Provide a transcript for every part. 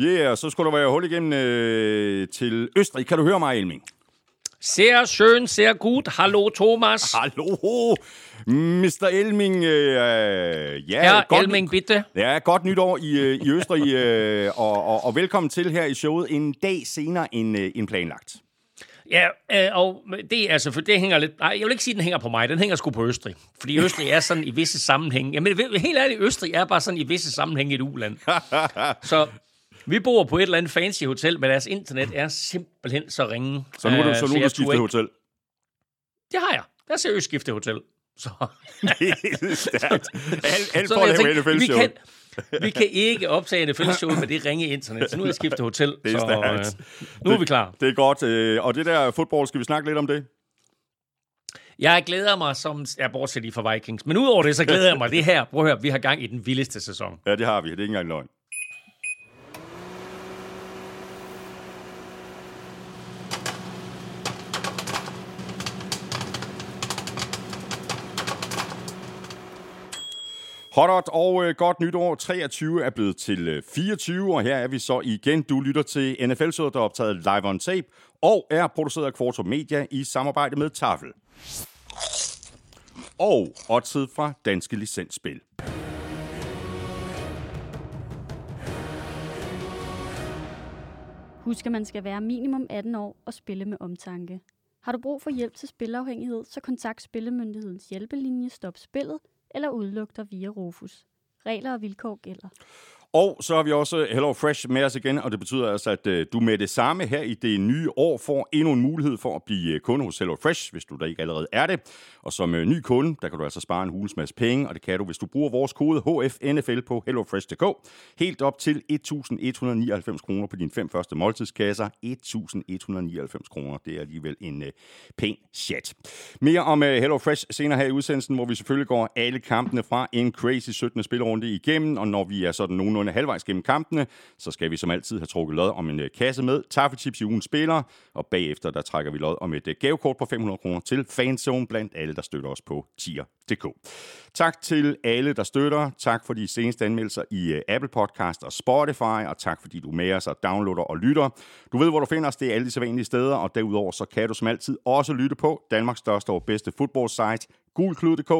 Yeah, så skulle der være hul igennem øh, til Østrig. Kan du høre mig, Elming? Sehr schön, sehr gut. Hallo, Thomas. Hallo, Mr. Elming. Øh, ja, Herr godt, Elming, bitte. Ja, godt nytår i, øh, i Østrig, øh, og, og, og velkommen til her i showet en dag senere end, øh, end planlagt. Ja, øh, og det, er altså, for det hænger lidt... Nej, jeg vil ikke sige, at den hænger på mig. Den hænger sgu på Østrig. Fordi Østrig er sådan i visse sammenhæng... Jamen, helt ærligt, Østrig er bare sådan i visse sammenhæng et uland. Så vi bor på et eller andet fancy hotel, men deres internet er simpelthen så ringe. Så nu er du, Øh, så nu er jeg du skiftet hotel. Det har jeg. Jeg har seriøst skiftet hotel. Så, Det er stærkt. Alt, for at jeg lave vi kan, vi kan ikke optage NFL-show med det ringe internet, så nu har jeg skiftet hotel. Det er så, stærkt. øh, nu er vi klar. Det er godt. øh, Og det der fodbold, skal vi snakke lidt om det? Jeg glæder mig som... Ja, bortset lige fra Vikings. Men udover det, så glæder jeg mig det her. Prøv at høre, vi har gang i den vildeste sæson. Ja, det har vi. Det er ikke engang løgn. Hot og øh, godt nytår. 23 er blevet til øh, 24, og her er vi så igen. Du lytter til nfl der er optaget live on tape, og er produceret af Quarto Media i samarbejde med Tafel. Og oddset fra Danske Licensspil. Husk, at man skal være minimum 18 år og spille med omtanke. Har du brug for hjælp til spilafhængighed, så kontakt Spillemyndighedens hjælpelinje Stop Spillet eller udlugter via Rufus. Regler og vilkår gælder. Og så har vi også Hello Fresh med os igen, og det betyder altså, at øh, du med det samme her i det nye år får endnu en mulighed for at blive øh, kunde hos Hello Fresh, hvis du da ikke allerede er det. Og som øh, ny kunde, der kan du altså spare en hulens masse penge, og det kan du, hvis du bruger vores kode HFNFL på hellofresh.dk. Helt op til 1.199 kroner på dine fem første måltidskasser. 1.199 kroner, det er alligevel en pæn chat. Mere om Hello Fresh senere her i udsendelsen, hvor vi selvfølgelig går alle kampene fra en crazy 17. spillerunde igennem, og når vi er sådan nogenlunde halvvejs gennem kampene, så skal vi som altid have trukket lod om en øh, kasse med taffelchips i ugens spillere, og bagefter der trækker vi lod om et øh, gavekort på 500 kroner til Fanzone blandt alle, der støtter os på tier.dk. Tak til alle, der støtter. Tak for de seneste anmeldelser i øh, Apple Podcast og Spotify, og tak fordi du med os og downloader og lytter. Du ved, hvor du finder os. Det er alle de sædvanlige steder, og derudover så kan du som altid også lytte på Danmarks største og bedste fodboldsite, gulklud.dk,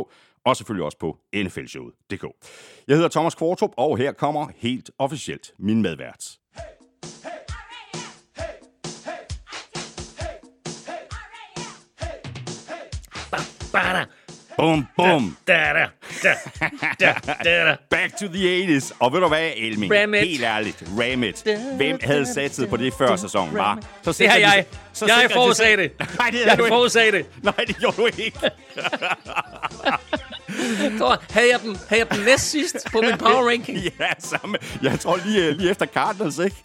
og selvfølgelig også på nflshowet.dk. Jeg hedder Thomas Kvartrup, og her kommer helt officielt min medvært. Bada, Bum, bum. da, da, da, da, da, da. Back to the 80s. Og ved du hvad, Elming? Ram it. Helt ærligt, ram it. Hvem havde satset på det før sæsonen, var? Så Det har jeg. så Jeg forudsagde det. Nej, det Jeg forudsagde det. Nej, det gjorde du ikke. Så havde jeg dem, havde jeg dem næst sidst på min power ranking. ja, samme. Jeg tror lige, øh, lige efter Cardinals, ikke?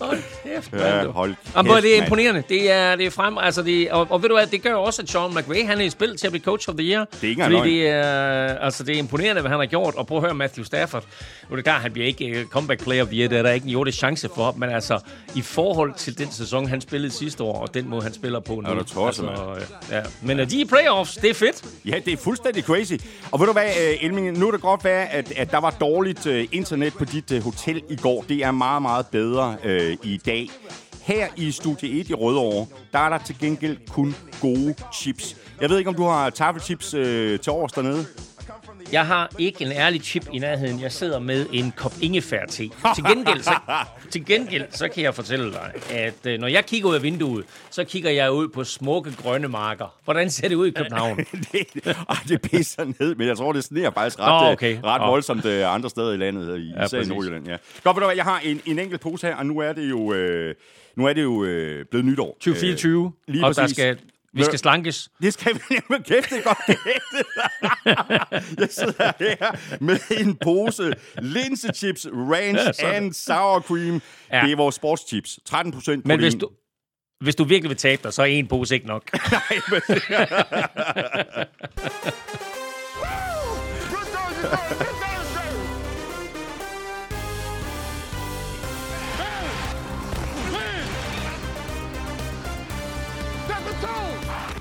Hold kæft, Ja, mand. hold Jamen, prøv, kæft, det er imponerende. Det er, det er frem, altså det, og, og ved du hvad, det gør også, at Sean McVay, han er i spil til at blive coach of the year. Det er ikke Fordi det er, altså det er imponerende, hvad han har gjort. Og prøv at høre Matthew Stafford. Nu er det klart, han bliver ikke øh, comeback player of the year. Det er der ikke en jordisk chance for. Men altså, i forhold til den sæson, han spillede sidste år, og den måde, han spiller på nu. Er du tosset, altså, ja. Men at de er i playoffs, det er fedt. Ja, det er fuldstændig crazy. Og ved du hvad, øh, Elming, nu er det godt være, at, at der var dårligt øh, internet på dit øh, hotel i går. Det er meget, meget bedre øh, i dag. Her i Studie 1 i Rødovre, der er der til gengæld kun gode chips. Jeg ved ikke, om du har taffelchips øh, til års dernede? Jeg har ikke en ærlig chip i nærheden. Jeg sidder med en kop ingefær-te. Til gengæld, så, til gengæld, så kan jeg fortælle dig, at øh, når jeg kigger ud af vinduet, så kigger jeg ud på smukke grønne marker. Hvordan ser det ud i København? det, det pisser ned, men jeg tror, det sneer faktisk ret, øh, okay. ret Nå. voldsomt øh, andre steder i landet, i, Ja, især i. Nordjylland. Ja. Godt, ved du hvad, jeg har en, en enkelt pose her, og nu er det jo, øh, nu er det jo øh, blevet nytår. 2024, Øh, lige og der præcis. skal, vi skal slankes. Det skal vi nemlig kæft, det er godt. Jeg sidder her med en pose linsechips, ranch and sour cream. Ja. Det er vores sportschips. 13 procent Men hvis du, hvis du virkelig vil tabe dig, så er en pose ikke nok.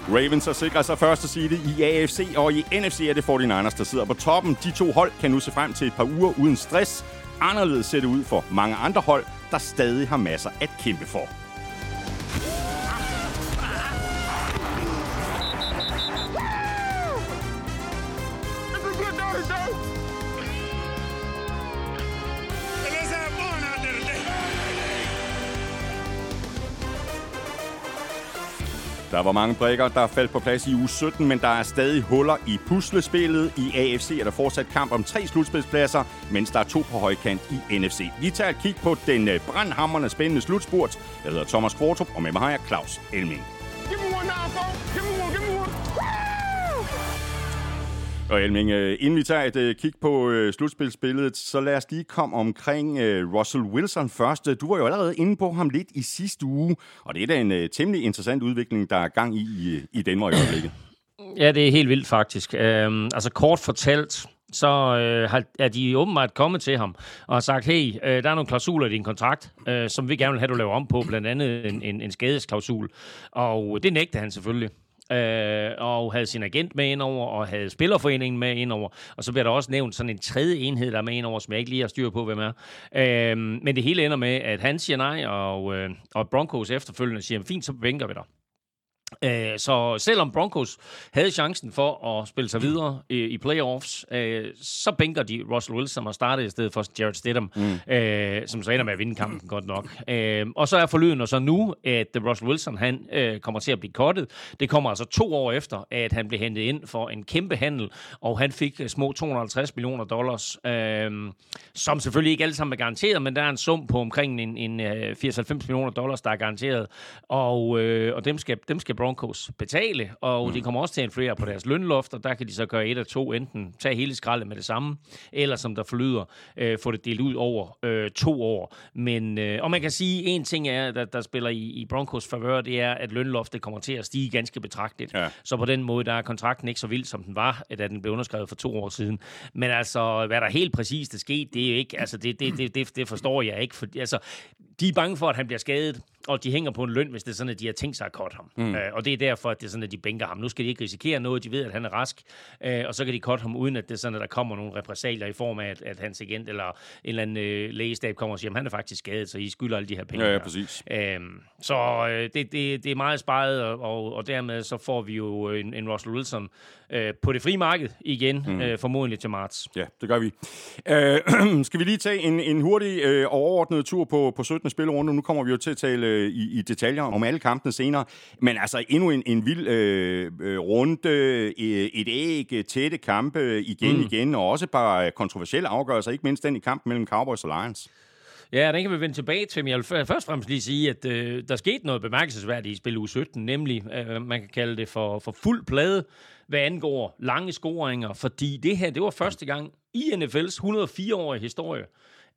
Ravens har sikret sig første side i AFC, og i NFC er det 49ers, der sidder på toppen. De to hold kan nu se frem til et par uger uden stress. Anderledes ser det ud for mange andre hold, der stadig har masser at kæmpe for. Der var mange brikker, der faldt på plads i uge 17, men der er stadig huller i puslespillet. I AFC er der fortsat kamp om tre slutspilspladser, mens der er to på højkant i NFC. Vi tager et kig på den øh, brandhammerne spændende slutspurt. Jeg hedder Thomas Kvartrup, og med mig har jeg Claus Elming. Give me one now, Og Elming, øh, inden vi tager et øh, kig på øh, slutspilsbilledet, så lad os lige komme omkring Russell Wilson først. Du var jo allerede inde på ham lidt i sidste uge, og det er da en temmelig interessant udvikling, der er gang i i, Danmark i øjeblikket. Ja, det er helt vildt faktisk. Øhm, altså kort fortalt, så øh, har, er de åbenbart kommet til ham og har sagt, hey, øh, der er nogle klausuler i din kontrakt, øh, som vi gerne vil have, du laver om på, blandt andet en, en, en skadesklausul. Og det nægter han selvfølgelig øh, og havde sin agent med indover, og havde Spillerforeningen med indover. Og så bliver der også nævnt sådan en tredje enhed, der er med indover, som jeg ikke lige har styr på, hvem er. Øh, men det hele ender med, at han siger nej, og, øh, og Broncos efterfølgende siger, fint, så bænker vi dig. Øh, så selvom Broncos havde chancen for at spille sig videre i, playoffs, øh, så bænker de Russell Wilson og startede i stedet for Jared Stidham, mm. øh, som så ender med at vinde kampen godt nok. Øh, og så er forlyden så nu, at Russell Wilson han øh, kommer til at blive kottet. Det kommer altså to år efter, at han blev hentet ind for en kæmpe handel, og han fik små 250 millioner dollars, øh, som selvfølgelig ikke alle sammen er garanteret, men der er en sum på omkring en, en 80-90 millioner dollars, der er garanteret, og, øh, og dem skal, dem skal Broncos betale, og mm. de kommer også til at influere på deres lønloft, og der kan de så gøre et af to, enten tage hele skraldet med det samme, eller som der forlyder, øh, få det delt ud over øh, to år. Men, øh, og man kan sige, en ting er, der, der spiller i, i Broncos favør, det er, at lønloftet kommer til at stige ganske betragteligt. Ja. Så på den måde, der er kontrakten ikke så vild, som den var, da den blev underskrevet for to år siden. Men altså, hvad der helt præcist er sket, det er jo ikke, altså det, det, det, det, det forstår jeg ikke. For, altså, de er bange for, at han bliver skadet og de hænger på en løn, hvis det er sådan, at de har tænkt sig at korte ham. Mm. Øh, og det er derfor, at det er sådan, at de bænker ham. Nu skal de ikke risikere noget, de ved, at han er rask, øh, og så kan de korte ham, uden at det er sådan, at der kommer nogle repressalier i form af, at, at hans agent eller en eller anden øh, lægestab kommer og siger, at han er faktisk skadet, så I skylder alle de her penge. Ja, ja præcis. Øh, så øh, det, det, det er meget sparet, og, og, og dermed så får vi jo en, en Russell Wilson øh, på det frie marked igen, mm. øh, formodentlig til marts. Ja, det gør vi. Øh, skal vi lige tage en, en hurtig øh, overordnet tur på, på 17. spillerunde? Nu kommer vi jo til at tale øh, i, i detaljer om alle kampene senere. Men altså endnu en, en vild øh, øh runde, øh, et æg, tætte kampe igen mm. igen, og også et par kontroversielle afgørelser, ikke mindst den i kampen mellem Cowboys og Lions. Ja, den kan vi vende tilbage til, men jeg vil først og fremmest lige sige, at øh, der skete noget bemærkelsesværdigt i spil u 17, nemlig, øh, man kan kalde det for, for fuld plade, hvad angår lange scoringer, fordi det her, det var første gang i NFL's 104-årige historie,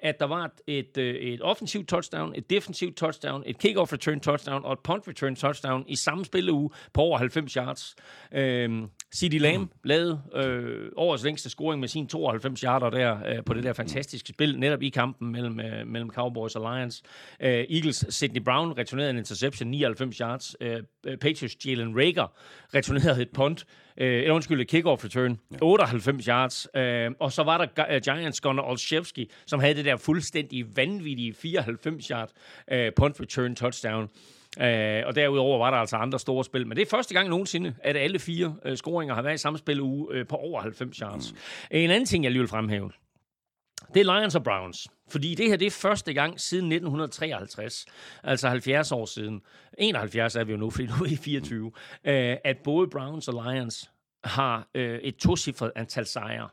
at der var et, et, et offensivt touchdown, et defensivt touchdown, et kickoff return touchdown og et punt return touchdown i samme spilleuge på over 90 yards. Øhm, C.D. Lamb mm. lavede øh, årets længste scoring med sin 92 yarder der øh, på det der fantastiske spil, netop i kampen mellem, øh, mellem Cowboys og Lions. Øh, Eagles Sidney Brown returnerede en interception, 99 yards. Øh, Patriots Jalen Rager returnerede et punt, øh, eller undskyld, et kickoff return, ja. 98 yards. Øh, og så var der uh, Giants Gunnar Olszewski, som havde det der fuldstændig vanvittige 94 yard øh, punt return touchdown. Øh, og derudover var der altså andre store spil. Men det er første gang nogensinde, at alle fire øh, scoringer har været i samme spil uge øh, på over 90 yards. Mm. En anden ting, jeg lige vil fremhæve, det er Lions og Browns. Fordi det her, det er første gang siden 1953, altså 70 år siden, 71 er vi jo nu, fordi nu er vi 24, øh, at både Browns og Lions har øh, et tocifret antal sejre.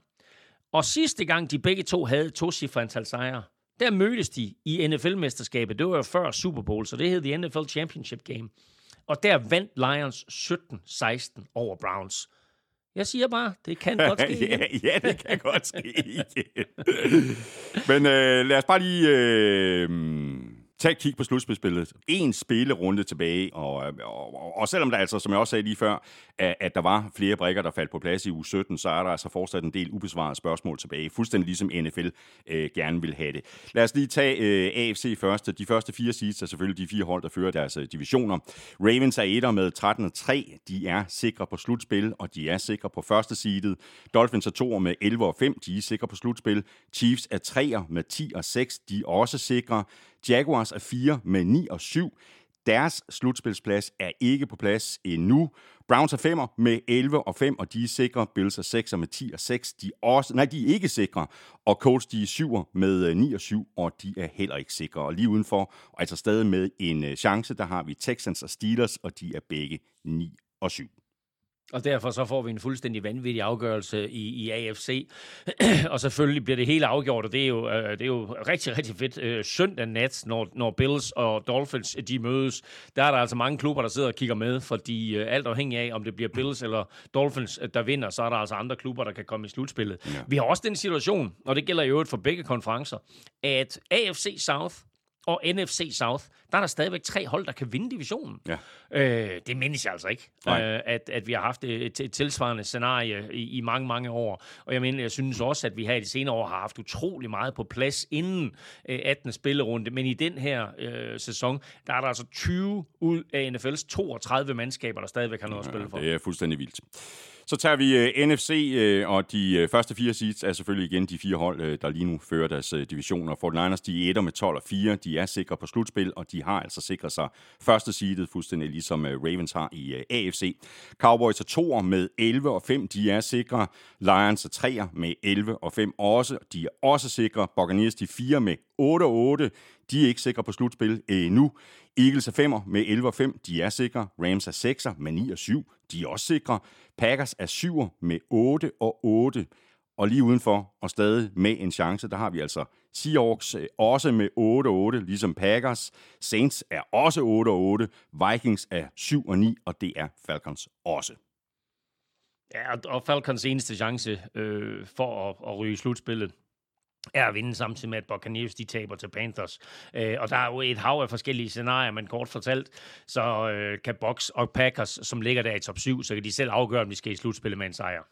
Og sidste gang de begge to havde et tocifret antal sejre, der mødtes de i NFL-mesterskabet. Det var jo før Super Bowl, så det hed The NFL Championship Game. Og der vandt Lions 17-16 over Browns. Jeg siger bare, det kan godt ske ja, ja, det kan godt ske igen. Men øh, lad os bare lige... Øh, Tag et kig på slutspillet. En spillerunde tilbage, og, og, og, og selvom der altså, som jeg også sagde lige før, at, at der var flere brikker, der faldt på plads i uge 17, så er der altså fortsat en del ubesvarede spørgsmål tilbage, fuldstændig ligesom NFL øh, gerne vil have det. Lad os lige tage øh, AFC først. De første fire seeds er selvfølgelig de fire hold, der fører deres øh, divisioner. Ravens er etter med 13-3. De er sikre på slutspil, og de er sikre på første seedet. Dolphins er toer med 11 5. De er sikre på slutspil. Chiefs er treer med 10 og 6. De er også sikre. Jaguars er 4 med 9 og 7. Deres slutspilsplads er ikke på plads endnu. Browns er 5 med 11 og 5, og de er sikre. Bills er 6 med 10 og 6. De er, også, nej, de er ikke sikre. Og Colts de er 7 med øh, 9 og 7, og de er heller ikke sikre. Og lige udenfor, og altså stadig med en øh, chance, der har vi Texans og Steelers, og de er begge 9 og 7. Og derfor så får vi en fuldstændig vanvittig afgørelse i, i AFC. og selvfølgelig bliver det hele afgjort, og det er jo, øh, det er jo rigtig, rigtig fedt. Øh, søndag nat, når, når Bills og Dolphins de mødes, der er der altså mange klubber, der sidder og kigger med, fordi øh, alt afhængig af, om det bliver Bills eller Dolphins, der vinder, så er der altså andre klubber, der kan komme i slutspillet. Ja. Vi har også den situation, og det gælder jo øvrigt for begge konferencer, at AFC South og NFC South, der er der stadigvæk tre hold, der kan vinde divisionen. Ja. Øh, det mindes jeg altså ikke, øh, at, at vi har haft et, et tilsvarende scenarie i, i mange, mange år. Og jeg mener, jeg synes også, at vi her i de senere år har haft utrolig meget på plads inden øh, 18. spillerunde. Men i den her øh, sæson, der er der altså 20 ud af NFL's 32 mandskaber, der stadigvæk har noget ja, at spille for. Det er fuldstændig vildt. Så tager vi uh, øh, NFC, uh, øh, og de uh, første fire seeds er selvfølgelig igen de fire hold, uh, der lige nu fører deres øh, uh, divisioner. 49ers, de er etter med 12 og 4. De er sikre på slutspil, og de har altså sikret sig første seedet, fuldstændig ligesom uh, Ravens har i uh, AFC. Cowboys er toer med 11 og 5. De er sikre. Lions er treer med 11 og 5 også. De er også sikre. Buccaneers, de fire med 8 og 8. De er ikke sikre på slutspil endnu. Eagles er 5'er med 11 og 5. De er sikre. Rams er 6'er med 9 og 7. De er også sikre. Packers er 7'er med 8 og 8. Og lige udenfor, og stadig med en chance, der har vi altså Seahawks øh, også med 8 og 8, ligesom Packers. Saints er også 8 og 8. Vikings er 7 og 9, og det er Falcons også. Ja, og Falcons eneste chance øh, for at, at ryge slutspillet, er at vinde samtidig med, at Buccaneers de taber til Panthers. Øh, og der er jo et hav af forskellige scenarier, men kort fortalt, så øh, kan Bucks og Packers, som ligger der i top 7, så kan de selv afgøre, om de skal i slutspillet med en sejr.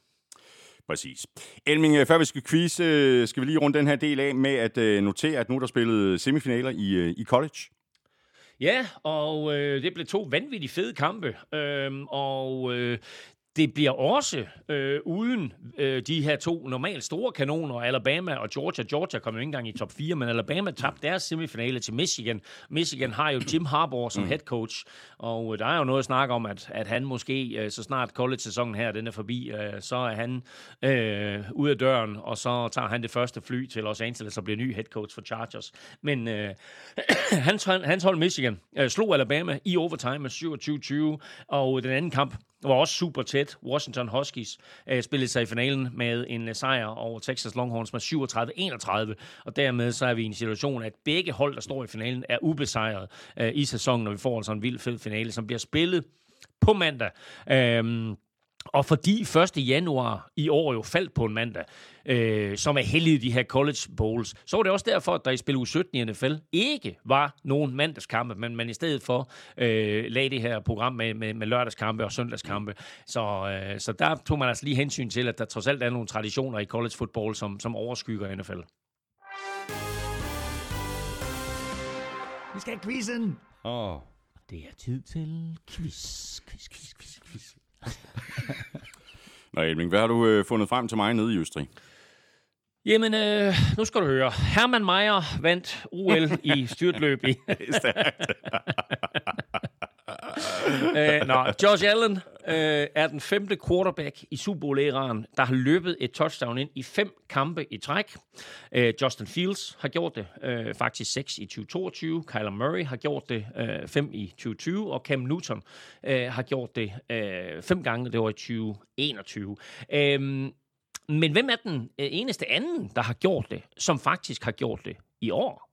Præcis. Elming, øh, før vi skal quiz, øh, skal vi lige runde den her del af med at øh, notere, at nu er der spillet semifinaler i, i college. Ja, og øh, det blev to vanvittigt fede kampe, øh, og øh, det bliver også øh, uden øh, de her to normalt store kanoner, Alabama og Georgia. Georgia kom jo ikke engang i top 4, men Alabama tabte deres semifinale til Michigan. Michigan har jo Jim Harbaugh som mm. head coach, og øh, der er jo noget at snakke om, at, at han måske, øh, så snart college-sæsonen her den er forbi, øh, så er han øh, ude af døren, og så tager han det første fly til Los Angeles og bliver ny head coach for Chargers. Men øh, hans, hans hold Michigan øh, slog Alabama i overtime med 27-20, og den anden kamp, var også super tæt. Washington Huskies øh, spillede sig i finalen med en øh, sejr over Texas Longhorns med 37-31, og dermed så er vi i en situation, at begge hold, der står i finalen, er ubesejret øh, i sæsonen, når vi får altså en vild fed finale, som bliver spillet på mandag. Øh, og fordi 1. januar i år jo faldt på en mandag, øh, som er heldig i de her college bowls, så var det også derfor, at der i spil u 17 i NFL ikke var nogen mandagskampe, men man i stedet for øh, lagde det her program med, med, med lørdagskampe og søndagskampe. Så, øh, så der tog man altså lige hensyn til, at der trods alt er nogle traditioner i college football, som, som overskygger NFL. Vi skal have quizzen! Åh. Oh. Det er tid til quiz, quiz, quiz, quiz, quiz. Nå, Elming, hvad har du øh, fundet frem til mig nede i Østrig? Jamen, øh, nu skal du høre. Hermann Meyer vandt OL i styrtløb i... øh, nå, Josh Allen øh, er den femte quarterback i Super bowl der har løbet et touchdown ind i fem kampe i træk. Øh, Justin Fields har gjort det, øh, faktisk seks i 2022. Kyler Murray har gjort det øh, fem i 2020, og Cam Newton øh, har gjort det øh, fem gange, det var i 2021. Øh, men hvem er den øh, eneste anden, der har gjort det, som faktisk har gjort det i år?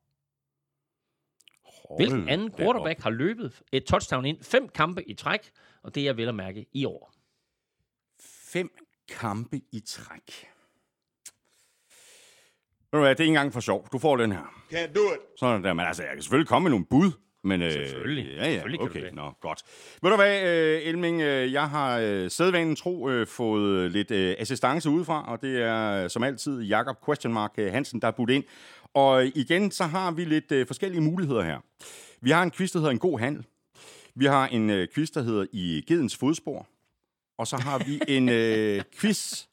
Hvilken anden quarterback har løbet et touchdown ind fem kampe i træk, og det er vel at mærke i år. Fem kampe i træk. Ved du hvad, det er ikke engang for sjov. Du får den her. Can't do it. Sådan der, men altså, jeg kan selvfølgelig komme med nogle bud. Men, øh, selvfølgelig. Ja, ja, selvfølgelig okay, det. Nå, godt. Ved du hvad, øh, Elming, øh, jeg har øh, sædvanen tro øh, fået lidt øh, assistance udefra, og det er øh, som altid Jakob Question Mark øh, Hansen, der er budt ind. Og igen, så har vi lidt øh, forskellige muligheder her. Vi har en quiz, der hedder En god handel. Vi har en øh, quiz, der hedder I Gedens fodspor. Og så har vi en øh, quiz,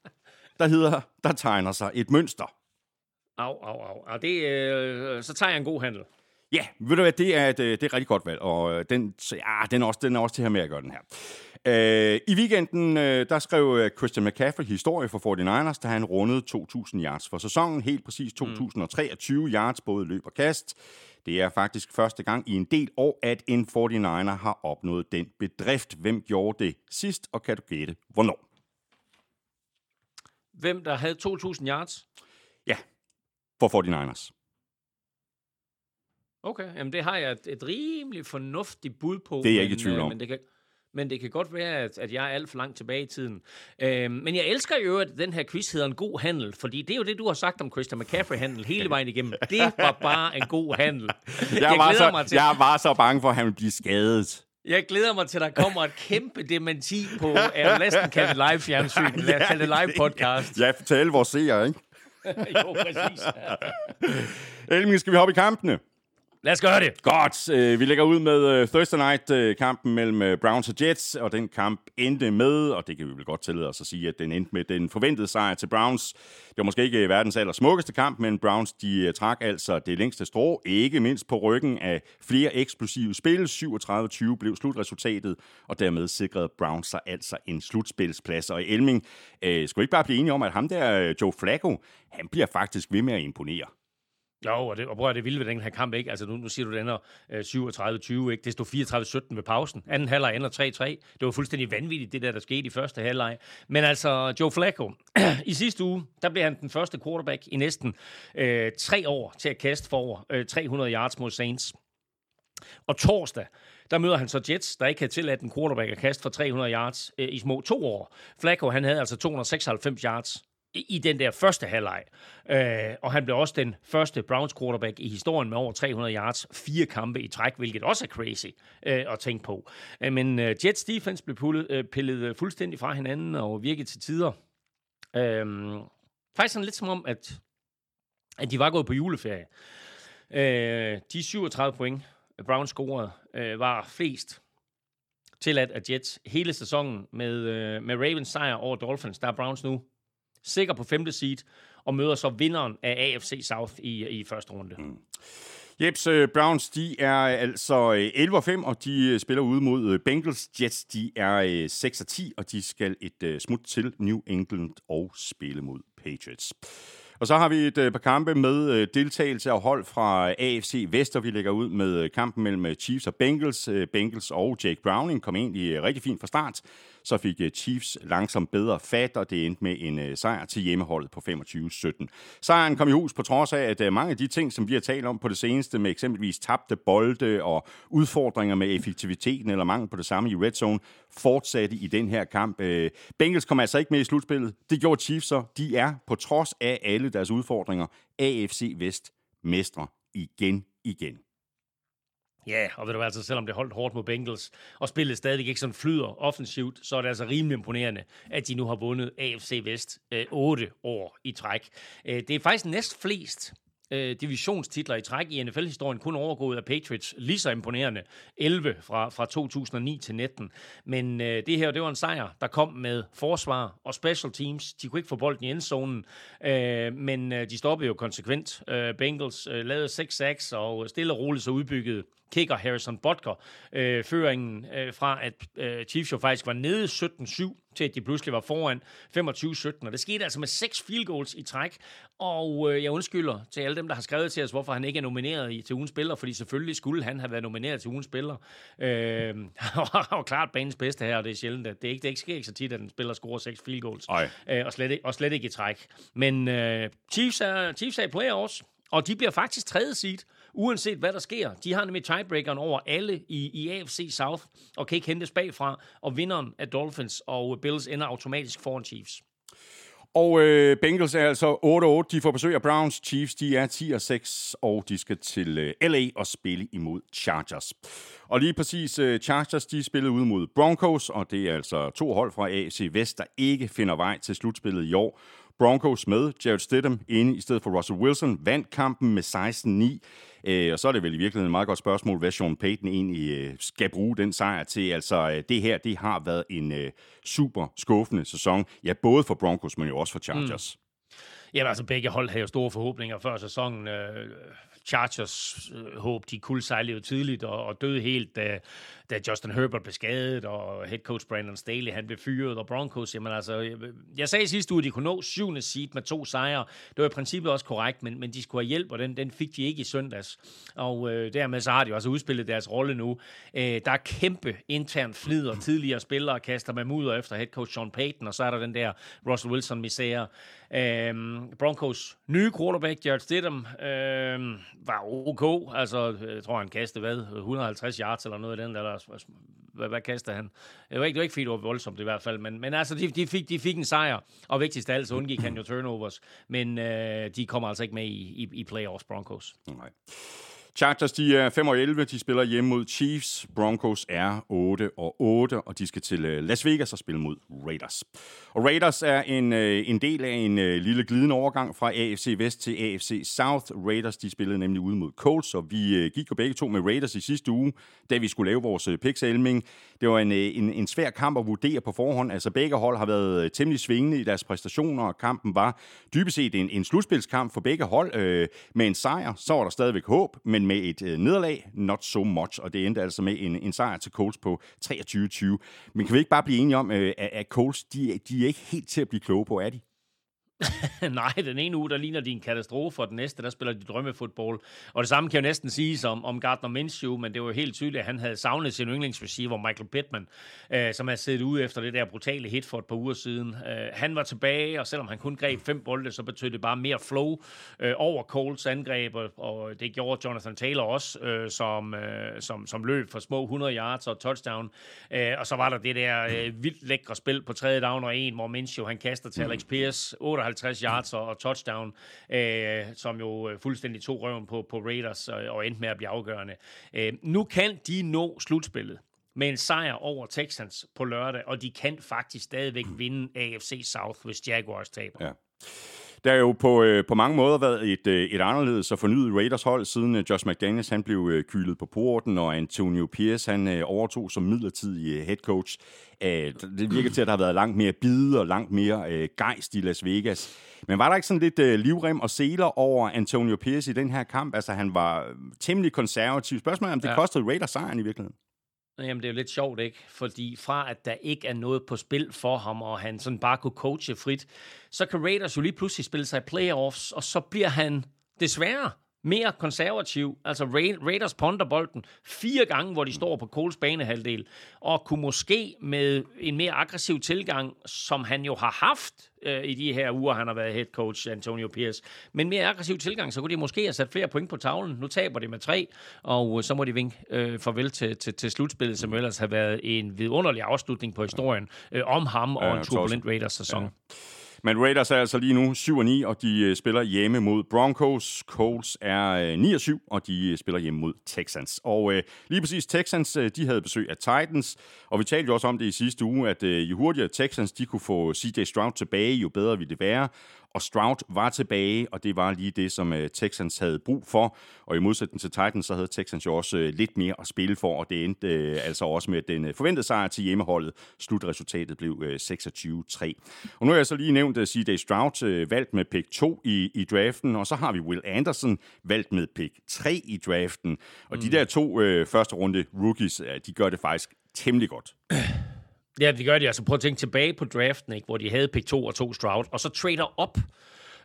der hedder Der tegner sig et mønster. Au, au, au. Og det, øh, så tager jeg en god handel. Ja, ved du hvad, det er et, øh, det er et rigtig godt valg, og øh, den, så, ja, den, er også, den er også til her med at gøre den her. Øh, I weekenden, øh, der skrev øh, Christian McCaffrey historie for 49ers, da han rundede 2.000 yards for sæsonen. Helt præcis 2.023 mm. yards, både løb og kast. Det er faktisk første gang i en del år, at en 49er har opnået den bedrift. Hvem gjorde det sidst, og kan du gætte, hvornår? Hvem der havde 2.000 yards? Ja, for 49ers. Okay, jamen det har jeg et, et rimelig fornuftigt bud på. Det er jeg ikke i men, tvivl øh, om. Men det kan, men det kan godt være, at, at jeg er alt for langt tilbage i tiden. Øh, men jeg elsker jo, at den her quiz hedder en god handel, fordi det er jo det, du har sagt om Christian McCaffrey-handel hele vejen igennem. Det var bare en god handel. Jeg, jeg, var, glæder mig så, til, jeg var så bange for, at han ville blive skadet. jeg glæder mig til, at der kommer et kæmpe dementi på, jeg vil næsten kalde det live fjernsyn, lad os kalde det live podcast. Ja, fortæl vores seere, ikke? jo, præcis. Elming, skal vi hoppe i kampene? Lad os gøre det. Godt, øh, vi lægger ud med øh, Thursday Night-kampen øh, mellem øh, Browns og Jets, og den kamp endte med, og det kan vi vel godt tillade os at sige, at den endte med den forventede sejr til Browns. Det var måske ikke øh, verdens aller smukkeste kamp, men Browns de øh, trak altså det længste strå, ikke mindst på ryggen af flere eksplosive spil. 37-20 blev slutresultatet, og dermed sikrede Browns sig altså en slutspilsplads. Og Elming, øh, skulle vi ikke bare blive enige om, at ham der, Joe Flacco, han bliver faktisk ved med at imponere. Jo, og, det, og prøv at det vilde ved den her kamp, ikke? Altså, nu, nu siger du, den er øh, 37-20, ikke? Det stod 34-17 ved pausen. Anden halvleg ender 3-3. Det var fuldstændig vanvittigt, det der, der skete i første halvleg. Men altså, Joe Flacco, i sidste uge, der blev han den første quarterback i næsten øh, tre år til at kaste for over øh, 300 yards mod Saints. Og torsdag, der møder han så Jets, der ikke havde tilladt en quarterback at kaste for 300 yards øh, i små to år. Flacco, han havde altså 296 yards i den der første halvleg. Øh, og han blev også den første Browns quarterback i historien med over 300 yards, fire kampe i træk, hvilket også er crazy øh, at tænke på. Øh, men øh, Jets defense blev pullet, øh, pillet øh, fuldstændig fra hinanden og virkede til tider. Øh, faktisk sådan lidt som om, at, at de var gået på juleferie. Øh, de 37 point, Browns scorede, øh, var flest tilladt af Jets hele sæsonen med, øh, med Ravens sejr over Dolphins. Der er Browns nu sikker på femte seed, og møder så vinderen af AFC South i, i første runde. Mm. Jeps, øh, Browns, de er øh, altså øh, 11-5, og de spiller ude mod Bengals. Jets, de er 6-10, og de skal et smut til New England og spille mod Patriots. Og så har vi et øh, par kampe med øh, deltagelse af hold fra øh, AFC Vest, og vi lægger ud med kampen mellem Chiefs og Bengals. Bengals og Jake Browning kom egentlig rigtig fint fra start. Så fik Chiefs langsomt bedre fat, og det endte med en sejr til hjemmeholdet på 25-17. Sejren kom i hus på trods af, at mange af de ting, som vi har talt om på det seneste, med eksempelvis tabte bolde og udfordringer med effektiviteten eller mangel på det samme i red zone, fortsatte i den her kamp. Bengals kom altså ikke med i slutspillet. Det gjorde Chiefs så. De er på trods af alle deres udfordringer AFC Vest mestre igen igen. Ja, og ved du hvad, altså, selvom det holdt hårdt mod Bengals, og spillet stadig ikke sådan flyder offensivt, så er det altså rimelig imponerende, at de nu har vundet AFC Vest øh, 8 år i træk. Øh, det er faktisk næst flest øh, divisionstitler i træk i NFL-historien, kun overgået af Patriots. Lige så imponerende. 11 fra, fra 2009 til 19. Men øh, det her, det var en sejr, der kom med forsvar og special teams. De kunne ikke få bolden i endzonen, øh, men øh, de stoppede jo konsekvent. Øh, Bengals øh, lavede 6 sacks og stille og roligt så udbyggede kicker Harrison Butker øh, føringen øh, fra, at øh, Chiefs jo faktisk var nede 17-7, til at de pludselig var foran 25-17. Og det skete altså med seks field goals i træk. Og øh, jeg undskylder til alle dem, der har skrevet til os, hvorfor han ikke er nomineret i, til ugens spiller, fordi selvfølgelig skulle han have været nomineret til ugens spiller. Øh, var klart banens bedste her, og det er sjældent, at det ikke, det ikke sker ikke så tit, at en spiller scorer seks field goals. Ej. Øh, og, slet ikke, og slet ikke i træk. Men øh, Chiefs, er, Chiefs er i playoffs, og de bliver faktisk tredje seed, uanset hvad der sker. De har nemlig tiebreakeren over alle i, i AFC South, og kan ikke hentes bagfra, og vinderen af Dolphins og Bills ender automatisk foran Chiefs. Og øh, Bengals er altså 8-8. De får besøg af Browns. Chiefs de er 10 6, og de skal til øh, LA og spille imod Chargers. Og lige præcis øh, Chargers, de spillede ud mod Broncos, og det er altså to hold fra AFC Vest, der ikke finder vej til slutspillet i år. Broncos med Jared Stidham inde i stedet for Russell Wilson, vandt kampen med 16-9. Øh, og så er det vel i virkeligheden et meget godt spørgsmål, hvad Sean Payton egentlig øh, skal bruge den sejr til. Altså, øh, det her, det har været en øh, super skuffende sæson. Ja, både for Broncos, men jo også for Chargers. Mm. Jamen altså, begge hold havde jo store forhåbninger før sæsonen. Øh, Chargers øh, håb, de kuldsejlede tidligt og, og døde helt, da, da Justin Herbert blev skadet, og head coach Brandon Staley, han blev fyret, og Broncos, jamen altså, jeg, jeg sagde sidste uge, at de kunne nå syvende seed med to sejre. Det var i princippet også korrekt, men, men de skulle have hjælp, og den, den fik de ikke i søndags. Og øh, dermed så har de også altså udspillet deres rolle nu. Øh, der er kæmpe intern flid, og tidligere spillere kaster med mudder efter head coach Sean Payton, og så er der den der Russell Wilson-misære. Øh, Broncos nye quarterback, Jared Stidham, øh, var ok. Altså, jeg tror, han kastede, hvad, 150 yards eller noget af den, eller hvad, hvad kastede han? Det var ikke, det var ikke fordi, det var voldsomt i hvert fald, men, men altså, de, de, fik, de fik en sejr, og vigtigst af alt, så undgik han jo turnovers, men øh, de kommer altså ikke med i, i, i playoffs, Broncos. Nej. Chargers, de er 5 og 11. De spiller hjemme mod Chiefs. Broncos er 8 og 8, og de skal til øh, Las Vegas og spille mod Raiders. Og Raiders er en, øh, en del af en øh, lille glidende overgang fra AFC Vest til AFC South. Raiders, de spillede nemlig ude mod Colts, og vi gik jo begge to med Raiders i sidste uge, da vi skulle lave vores picks -elming. Det var en, en, en svær kamp at vurdere på forhånd. Altså begge hold har været temmelig svingende i deres præstationer, og kampen var dybest set en, en slutspilskamp for begge hold. Med en sejr, så var der stadigvæk håb, men med et øh, nederlag, not so much, og det endte altså med en, en sejr til Colts på 23-20. Men kan vi ikke bare blive enige om, øh, at, at Colts, de, de er ikke helt til at blive kloge på, er de? Nej, den ene uge, der ligner de en katastrofe, og den næste, der spiller de drømmefodbold. Og det samme kan jo næsten siges om, om Gardner Minshew, men det var jo helt tydeligt, at han havde savnet sin yndlingsreceiver, Michael Pittman, øh, som havde siddet ude efter det der brutale hit for et par uger siden. Øh, han var tilbage, og selvom han kun greb fem bolde, så betød det bare mere flow øh, over Coles angreb, og, og det gjorde Jonathan Taylor også, øh, som, øh, som, som løb for små 100 yards og touchdown. Øh, og så var der det der øh, vildt lækre spil på tredje down og en, hvor Minshew han kaster til Alex Pierce 58 yards og, og touchdown, øh, som jo øh, fuldstændig tog røven på, på Raiders og, og endte med at blive afgørende. Øh, nu kan de nå slutspillet med en sejr over Texans på lørdag, og de kan faktisk stadigvæk vinde AFC South, hvis Jaguars taber. Ja. Der er jo på, øh, på mange måder været et, øh, et anderledes og fornyet Raiders hold, siden øh, Josh McDaniels han blev øh, kylet på porten, og Antonio Pierce han øh, overtog som midlertidig øh, head coach. Øh, det virker til, at der har været langt mere bide og langt mere øh, gejst i Las Vegas. Men var der ikke sådan lidt øh, livrem og seler over Antonio Pierce i den her kamp? Altså, han var øh, temmelig konservativ. Spørgsmålet er, om det ja. kostede Raiders sejren i virkeligheden? Jamen, det er jo lidt sjovt, ikke? Fordi fra at der ikke er noget på spil for ham, og han sådan bare kunne coache frit, så kan Raiders jo lige pludselig spille sig i playoffs, og så bliver han desværre mere konservativ. Altså Raiders ponder bolden fire gange, hvor de står på Coles banehalvdel, og kunne måske med en mere aggressiv tilgang, som han jo har haft øh, i de her uger, han har været head coach, Antonio Pierce, men mere aggressiv tilgang, så kunne de måske have sat flere point på tavlen. Nu taber de med tre, og så må de vinke øh, farvel til, til, til slutspillet, som ellers har været en vidunderlig afslutning på historien øh, om ham og en turbulent Raiders-sæson. Ja. Men Raiders er altså lige nu 7 og 9, og de øh, spiller hjemme mod Broncos. Colts er øh, 9 og 7, og de øh, spiller hjemme mod Texans. Og øh, lige præcis Texans, de havde besøg af Titans, og vi talte jo også om det i sidste uge, at øh, jo hurtigere Texans de kunne få CJ Stroud tilbage, jo bedre ville det være og Stroud var tilbage, og det var lige det, som uh, Texans havde brug for. Og i modsætning til Titans, så havde Texans jo også uh, lidt mere at spille for, og det endte uh, altså også med den uh, forventede sejr til hjemmeholdet. Slutresultatet blev uh, 26-3. Og nu har jeg så lige nævnt uh, C.J. Stroud valgt med pick 2 i, i draften, og så har vi Will Anderson valgt med pick 3 i draften. Og mm. de der to uh, første runde rookies, de gør det faktisk temmelig godt. Ja, det gør de. Altså prøv at tænke tilbage på draften, ikke, hvor de havde pick 2 og 2 Stroud, og så trader op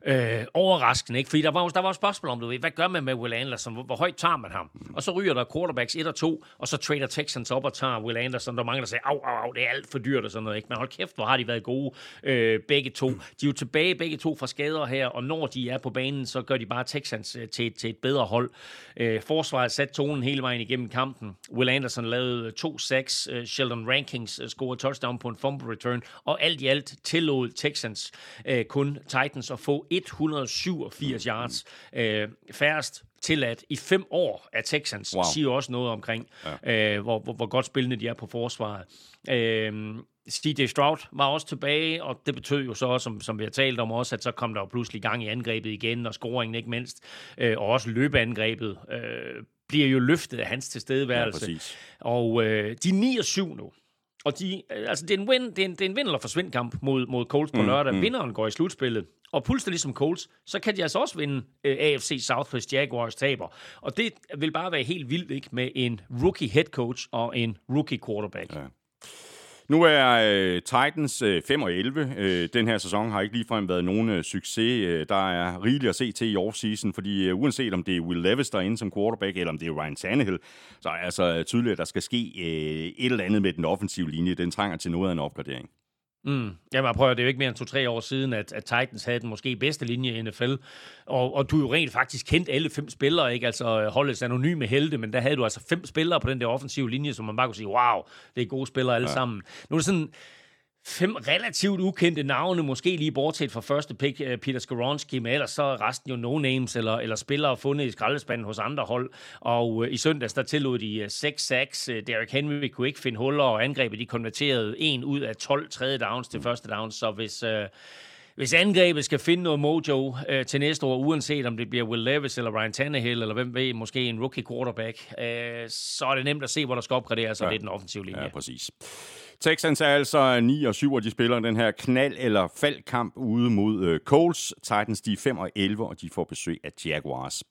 øh, overraskende, ikke? Fordi der var, der var spørgsmål om, du ved, hvad gør man med Will Anderson? Hvor, hvor højt tager man ham? Og så ryger der quarterbacks 1 og 2, og så trader Texans op og tager Will Anderson. Der er mange, der siger, au, au, au, det er alt for dyrt og sådan noget, ikke? Men hold kæft, hvor har de været gode, øh, begge to. De er jo tilbage begge to fra skader her, og når de er på banen, så gør de bare Texans øh, til, til et bedre hold. Øh, forsvaret sat tonen hele vejen igennem kampen. Will Anderson lavede 2-6, øh, Sheldon Rankings øh, scorede touchdown på en fumble return, og alt i alt tillod Texans øh, kun Titans at få 187 yards. Øh, færrest tilladt i fem år af Texans, wow. siger også noget omkring, ja. øh, hvor, hvor, hvor godt spillende de er på forsvaret. Øh, CJ Stroud var også tilbage, og det betød jo så, som, som vi har talt om også, at så kom der jo pludselig gang i angrebet igen, og scoringen ikke mindst, øh, og også løbeangrebet øh, bliver jo løftet af hans tilstedeværelse. Ja, og øh, de 9 og 7 nu, Og de, øh, altså det er en win, det er en, det er en win eller forsvind kamp mod, mod Colts på lørdag. Mm. Vinderen går i slutspillet. Og fuldstændig ligesom Colts, så kan de altså også vinde uh, AFC South, hvis Jaguars taber. Og det vil bare være helt vildt, ikke? Med en rookie head coach og en rookie quarterback. Ja. Nu er øh, Titans øh, 5 og 11. Øh, den her sæson har ikke ligefrem været nogen øh, succes. Øh, der er rigeligt at se til i offseason, fordi øh, uanset om det er Will Levis, der er inde som quarterback, eller om det er Ryan Tannehill, så er det altså tydeligt, at der skal ske øh, et eller andet med den offensive linje. Den trænger til noget af en opgradering. Mm. Jamen, prøver, det er jo ikke mere end to-tre år siden, at, at Titans havde den måske bedste linje i NFL. Og, og du jo rent faktisk kendt alle fem spillere, ikke? Altså holdets anonyme helte, men der havde du altså fem spillere på den der offensive linje, som man bare kunne sige, wow, det er gode spillere alle ja. sammen. Nu er det sådan, fem relativt ukendte navne, måske lige bortset fra første pick, øh, Peter Skoronski, men ellers så er resten jo no-names eller, eller spillere fundet i skraldespanden hos andre hold. Og uh, i søndags, der tillod de uh, 6 sacks. Uh, Derrick Henry kunne ikke finde huller, og angrebet de konverterede en ud af 12 tredje downs til første downs. Så hvis... Uh, hvis angrebet skal finde noget mojo øh, til næste år, uanset om det bliver Will Levis eller Ryan Tannehill, eller hvem ved, måske en rookie quarterback, øh, så er det nemt at se, hvor der skal opgraderes, og ja. det er den offensive linje. Ja, præcis. Texans er altså 9 og 7, og de spiller den her knald- eller faldkamp ude mod uh, Colts. Titans de er 5 og 11, og de får besøg af Jaguars.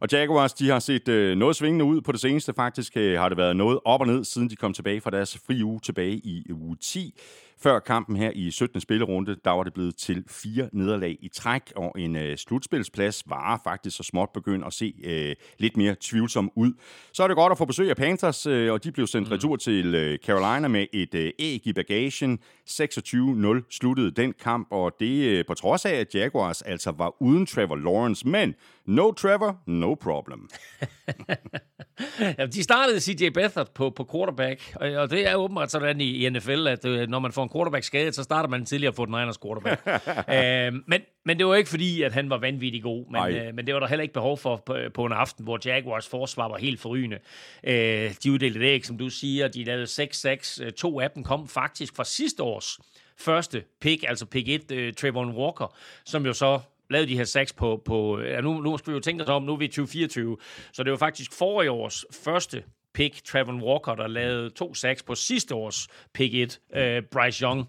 Og Jaguars de har set uh, noget svingende ud på det seneste. Faktisk uh, har det været noget op og ned, siden de kom tilbage fra deres fri uge tilbage i uge 10. Før kampen her i 17. spillerunde, der var det blevet til fire nederlag i træk, og en øh, slutspilsplads var faktisk så småt begyndt at se øh, lidt mere tvivlsom ud. Så er det godt at få besøg af Panthers, øh, og de blev sendt mm. retur til øh, Carolina med et øh, æg i bagagen. 26-0 sluttede den kamp, og det øh, på trods af, at Jaguars altså var uden Trevor Lawrence, men no Trevor, no problem. ja, de startede CJ Beathard på, på quarterback, og det er åbenbart sådan i, i NFL, at øh, når man får en quarterback skadet, så starter man tidligere på den Niners quarterback. øh, men, men det var ikke fordi, at han var vanvittig god, men, øh, men det var der heller ikke behov for på, på en aften, hvor Jaguars forsvar var helt forrygende. Øh, de uddelte det ikke, som du siger, de lavede 6-6. To af dem kom faktisk fra sidste års første pick, altså pick 1, uh, øh, Trayvon Walker, som jo så lavede de her sacks på, på ja, nu, nu skal vi jo tænke os om, nu er vi i 2024, så det var faktisk forrige års første pick, Trayvon Walker, der lavede to sacks på sidste års pick 1, uh, øh, Bryce Young.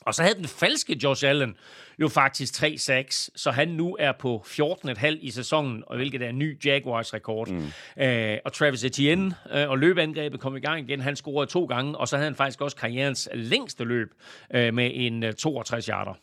Og så havde den falske Josh Allen jo faktisk 3 sacks, så han nu er på 14,5 i sæsonen, og hvilket er en ny Jaguars-rekord. Mm. Uh, og Travis Etienne uh, og løbeangrebet kom i gang igen. Han scorede to gange, og så havde han faktisk også karrierens længste løb uh, med en uh, 62 yarder.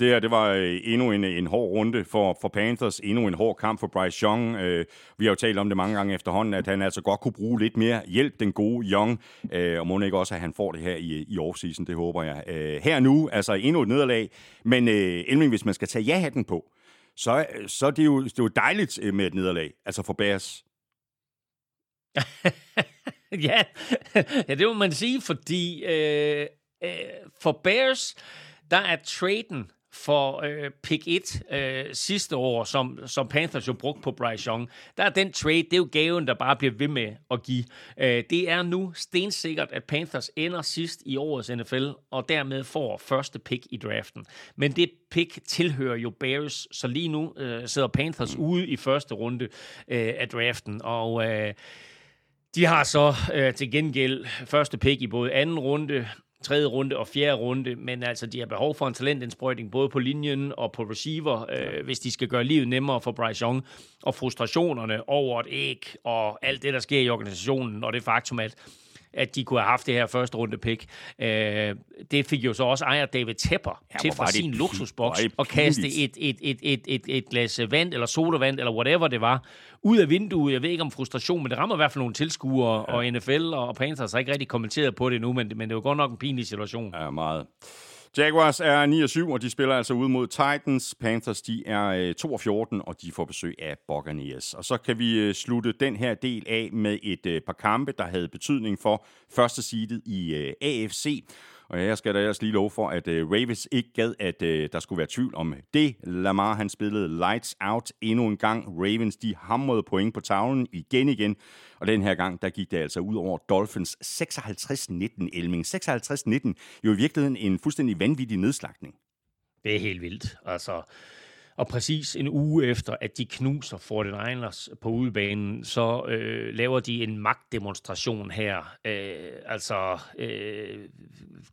Det her, det var øh, endnu en, en hård runde for, for Panthers, endnu en hård kamp for Bryce Young. Øh, vi har jo talt om det mange gange efterhånden, at han altså godt kunne bruge lidt mere hjælp, den gode Young, øh, og må ikke også, at han får det her i, i offseason, det håber jeg. Øh, her nu, altså endnu et nederlag, men øh, Elming, hvis man skal tage ja-hatten på, så, så er det jo, det er jo dejligt øh, med et nederlag, altså for Bears. ja. ja, det må man sige, fordi øh, øh, for Bears, der er traden for øh, pick 1 øh, sidste år, som, som Panthers jo brugte på Bryce Young, der er den trade, det er jo gaven, der bare bliver ved med at give. Øh, det er nu stensikkert, at Panthers ender sidst i årets NFL, og dermed får første pick i draften. Men det pick tilhører jo Bears, så lige nu øh, sidder Panthers ude i første runde øh, af draften, og... Øh, de har så øh, til gengæld første pick i både anden runde, tredje runde og fjerde runde, men altså, de har behov for en talentindsprøjtning både på linjen og på receiver, øh, hvis de skal gøre livet nemmere for Bryce Young, og frustrationerne over et æg og alt det, der sker i organisationen, og det faktum, at at de kunne have haft det her første runde pick. Øh, det fik jo så også ejer David Tepper ja, til fra sin luksusboks at kaste et, et, et, et, et, et glas vand eller sodavand eller whatever det var ud af vinduet. Jeg ved ikke om frustration, men det rammer i hvert fald nogle tilskuere, ja. og NFL og Panthers har ikke rigtig kommenteret på det nu, men, men det var godt nok en pinlig situation. Ja, meget. Jaguars er 9-7, og de spiller altså ud mod Titans. Panthers de er øh, 2-14, og de får besøg af Buccaneers. Og så kan vi øh, slutte den her del af med et øh, par kampe, der havde betydning for første seedet i AFC. Og jeg skal da ellers lige love for, at øh, Ravens ikke gad, at øh, der skulle være tvivl om det. Lamar, han spillede lights out endnu en gang. Ravens, de hamrede point på tavlen igen igen. Og den her gang, der gik det altså ud over Dolphins 56-19 Elming. 56-19, jo i virkeligheden en fuldstændig vanvittig nedslagning. Det er helt vildt. Altså, og præcis en uge efter, at de knuser 49ers på udebanen, så øh, laver de en magtdemonstration her. Øh, altså, øh,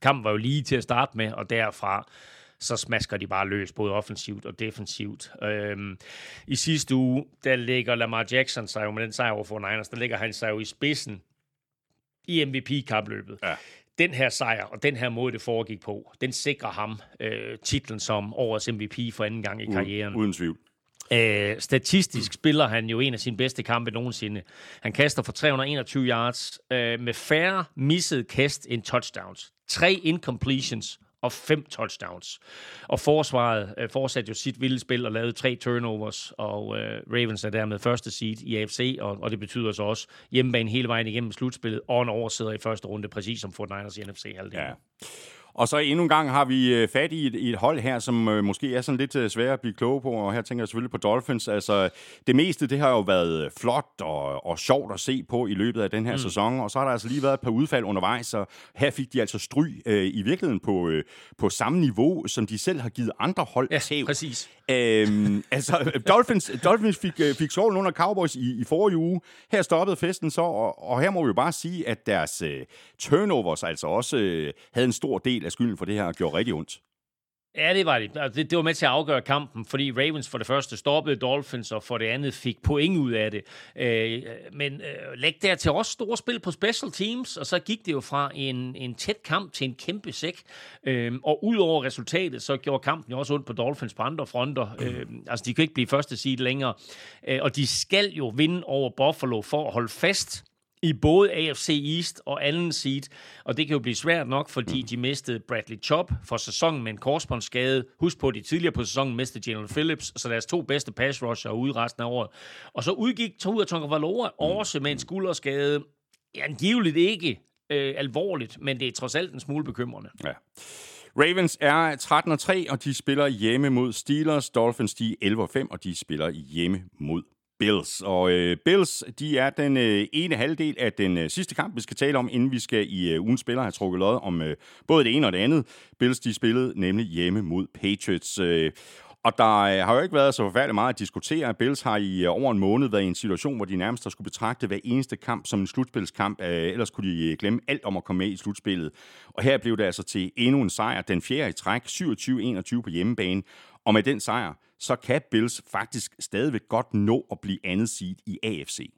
kampen var jo lige til at starte med, og derfra så smasker de bare løs, både offensivt og defensivt. Øhm, I sidste uge, der ligger Lamar Jackson sig jo med den sejr over for Niners, der ligger han sig jo i spidsen i MVP-kapløbet. Ja. Den her sejr og den her måde, det foregik på, den sikrer ham øh, titlen som årets MVP for anden gang i karrieren. Uden tvivl. Øh, statistisk spiller han jo en af sine bedste kampe nogensinde. Han kaster for 321 yards øh, med færre missede kast end touchdowns. Tre incompletions og fem touchdowns. Og forsvaret øh, fortsatte jo sit vilde spil og lavede tre turnovers, og øh, Ravens er dermed første seed i AFC, og, og det betyder så også hjemmebane hele vejen igennem slutspillet, og en oversidder i første runde, præcis som Fort Niners i NFC halvdelen. Ja. Og så endnu en gang har vi øh, fat i et, i et hold her, som øh, måske er sådan lidt øh, svært at blive kloge på, og her tænker jeg selvfølgelig på Dolphins. Altså, det meste, det har jo været flot og, og sjovt at se på i løbet af den her mm. sæson, og så har der altså lige været et par udfald undervejs, så her fik de altså stry øh, i virkeligheden på, øh, på samme niveau, som de selv har givet andre hold ja, tæv. præcis. Øhm, altså, Dolphins, Dolphins fik, fik solen under Cowboys i, i forrige uge. Her stoppede festen så, og, og her må vi jo bare sige, at deres øh, turnovers altså også øh, havde en stor del af skylden for det her, og gjorde rigtig ondt. Ja, det var det. Altså, det. Det var med til at afgøre kampen, fordi Ravens for det første stoppede Dolphins, og for det andet fik point ud af det. Øh, men øh, læg der til også store spil på special teams, og så gik det jo fra en, en tæt kamp til en kæmpe sæk. Øh, og ud over resultatet, så gjorde kampen jo også ondt på Dolphins på andre fronter. Øh, altså, de kan ikke blive første seed længere. Øh, og de skal jo vinde over Buffalo for at holde fast i både AFC East og anden seed, og det kan jo blive svært nok, fordi de mistede Bradley Chop for sæsonen med en korsbåndsskade. Husk på, at de tidligere på sæsonen mistede Jalen Phillips, så deres to bedste pass rusher er ude resten af året. Og så udgik Tua Tagovailoa også med en skulderskade. Angiveligt ikke øh, alvorligt, men det er trods alt en smule bekymrende. Ja. Ravens er 13 og 3, og de spiller hjemme mod Steelers. Dolphins de er 11 og 5, og de spiller hjemme mod Bills. Og øh, Bills, de er den øh, ene halvdel af den øh, sidste kamp, vi skal tale om, inden vi skal i øh, ugen spiller have trukket lod om øh, både det ene og det andet. Bills, de spillede nemlig hjemme mod Patriots. Øh, og der øh, har jo ikke været så forfærdeligt meget at diskutere. Bills har i øh, over en måned været i en situation, hvor de nærmest har skulle betragte hver eneste kamp som en slutspilskamp. Øh, ellers kunne de øh, glemme alt om at komme med i slutspillet. Og her blev det altså til endnu en sejr. Den fjerde i træk, 27-21 på hjemmebane. Og med den sejr, så kan Bills faktisk stadigvæk godt nå at blive andet seed i AFC.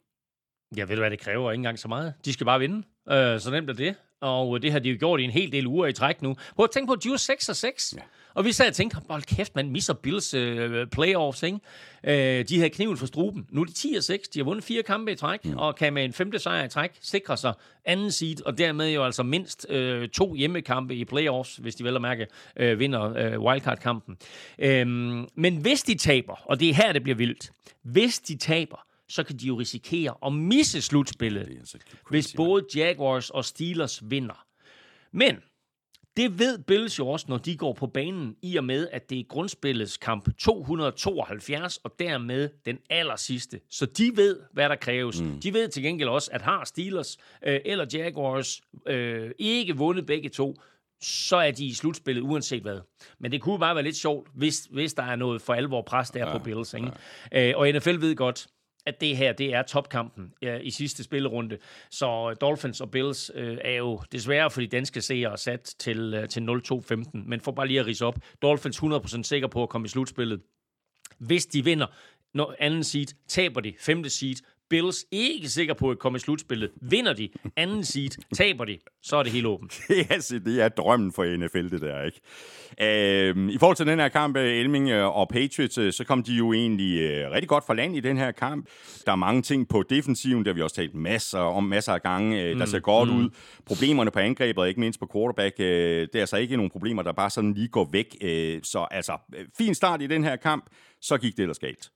Ja, ved du hvad, det kræver ikke engang så meget. De skal bare vinde. Øh, så nemt er det. Og det har de jo gjort i en hel del uger i træk nu. Prøv at tænke på, at de er 6 og 6. Ja. Og vi sad og tænkte, hold kæft, man misser Bills øh, playoffs, ikke? Øh, de havde kniven for struben. Nu er de 10 og 6. De har vundet fire kampe i træk, mm. og kan med en femte sejr i træk sikre sig anden seed, og dermed jo altså mindst øh, to hjemmekampe i playoffs, hvis de vel at mærke øh, vinder øh, wildcard-kampen. Øh, men hvis de taber, og det er her, det bliver vildt, hvis de taber, så kan de jo risikere at misse slutspillet, hvis både Jaguars og Steelers vinder. Men det ved Bills jo også, når de går på banen, i og med, at det er grundspillets kamp 272, og dermed den aller sidste. Så de ved, hvad der kræves. Mm. De ved til gengæld også, at har Steelers øh, eller Jaguars øh, ikke vundet begge to, så er de i slutspillet uanset hvad. Men det kunne bare være lidt sjovt, hvis, hvis der er noget for alvor pres der ja, på Bills. Ikke? Ja. Øh, og NFL ved godt, at det her, det er topkampen ja, i sidste spillerunde. Så øh, Dolphins og Bills øh, er jo desværre for de danske seere sat til, øh, til 0-2-15. Men for bare lige at rise op, Dolphins 100% sikker på at komme i slutspillet. Hvis de vinder når anden seed, taber de femte seed, Bills ikke sikker på at komme i slutspillet. Vinder de anden seed, taber de, så er det helt åbent. altså, det er drømmen for NFL, det der, ikke? Øhm, I forhold til den her kamp, øh, Elming øh, og Patriots, øh, så kom de jo egentlig øh, rigtig godt for land i den her kamp. Der er mange ting på defensiven, der vi også talt masser om masser af gange, øh, der mm, ser godt mm. ud. Problemerne på angrebet, ikke mindst på quarterback, øh, det er altså ikke nogle problemer, der bare sådan lige går væk. Øh, så altså, fin start i den her kamp, så gik det ellers galt.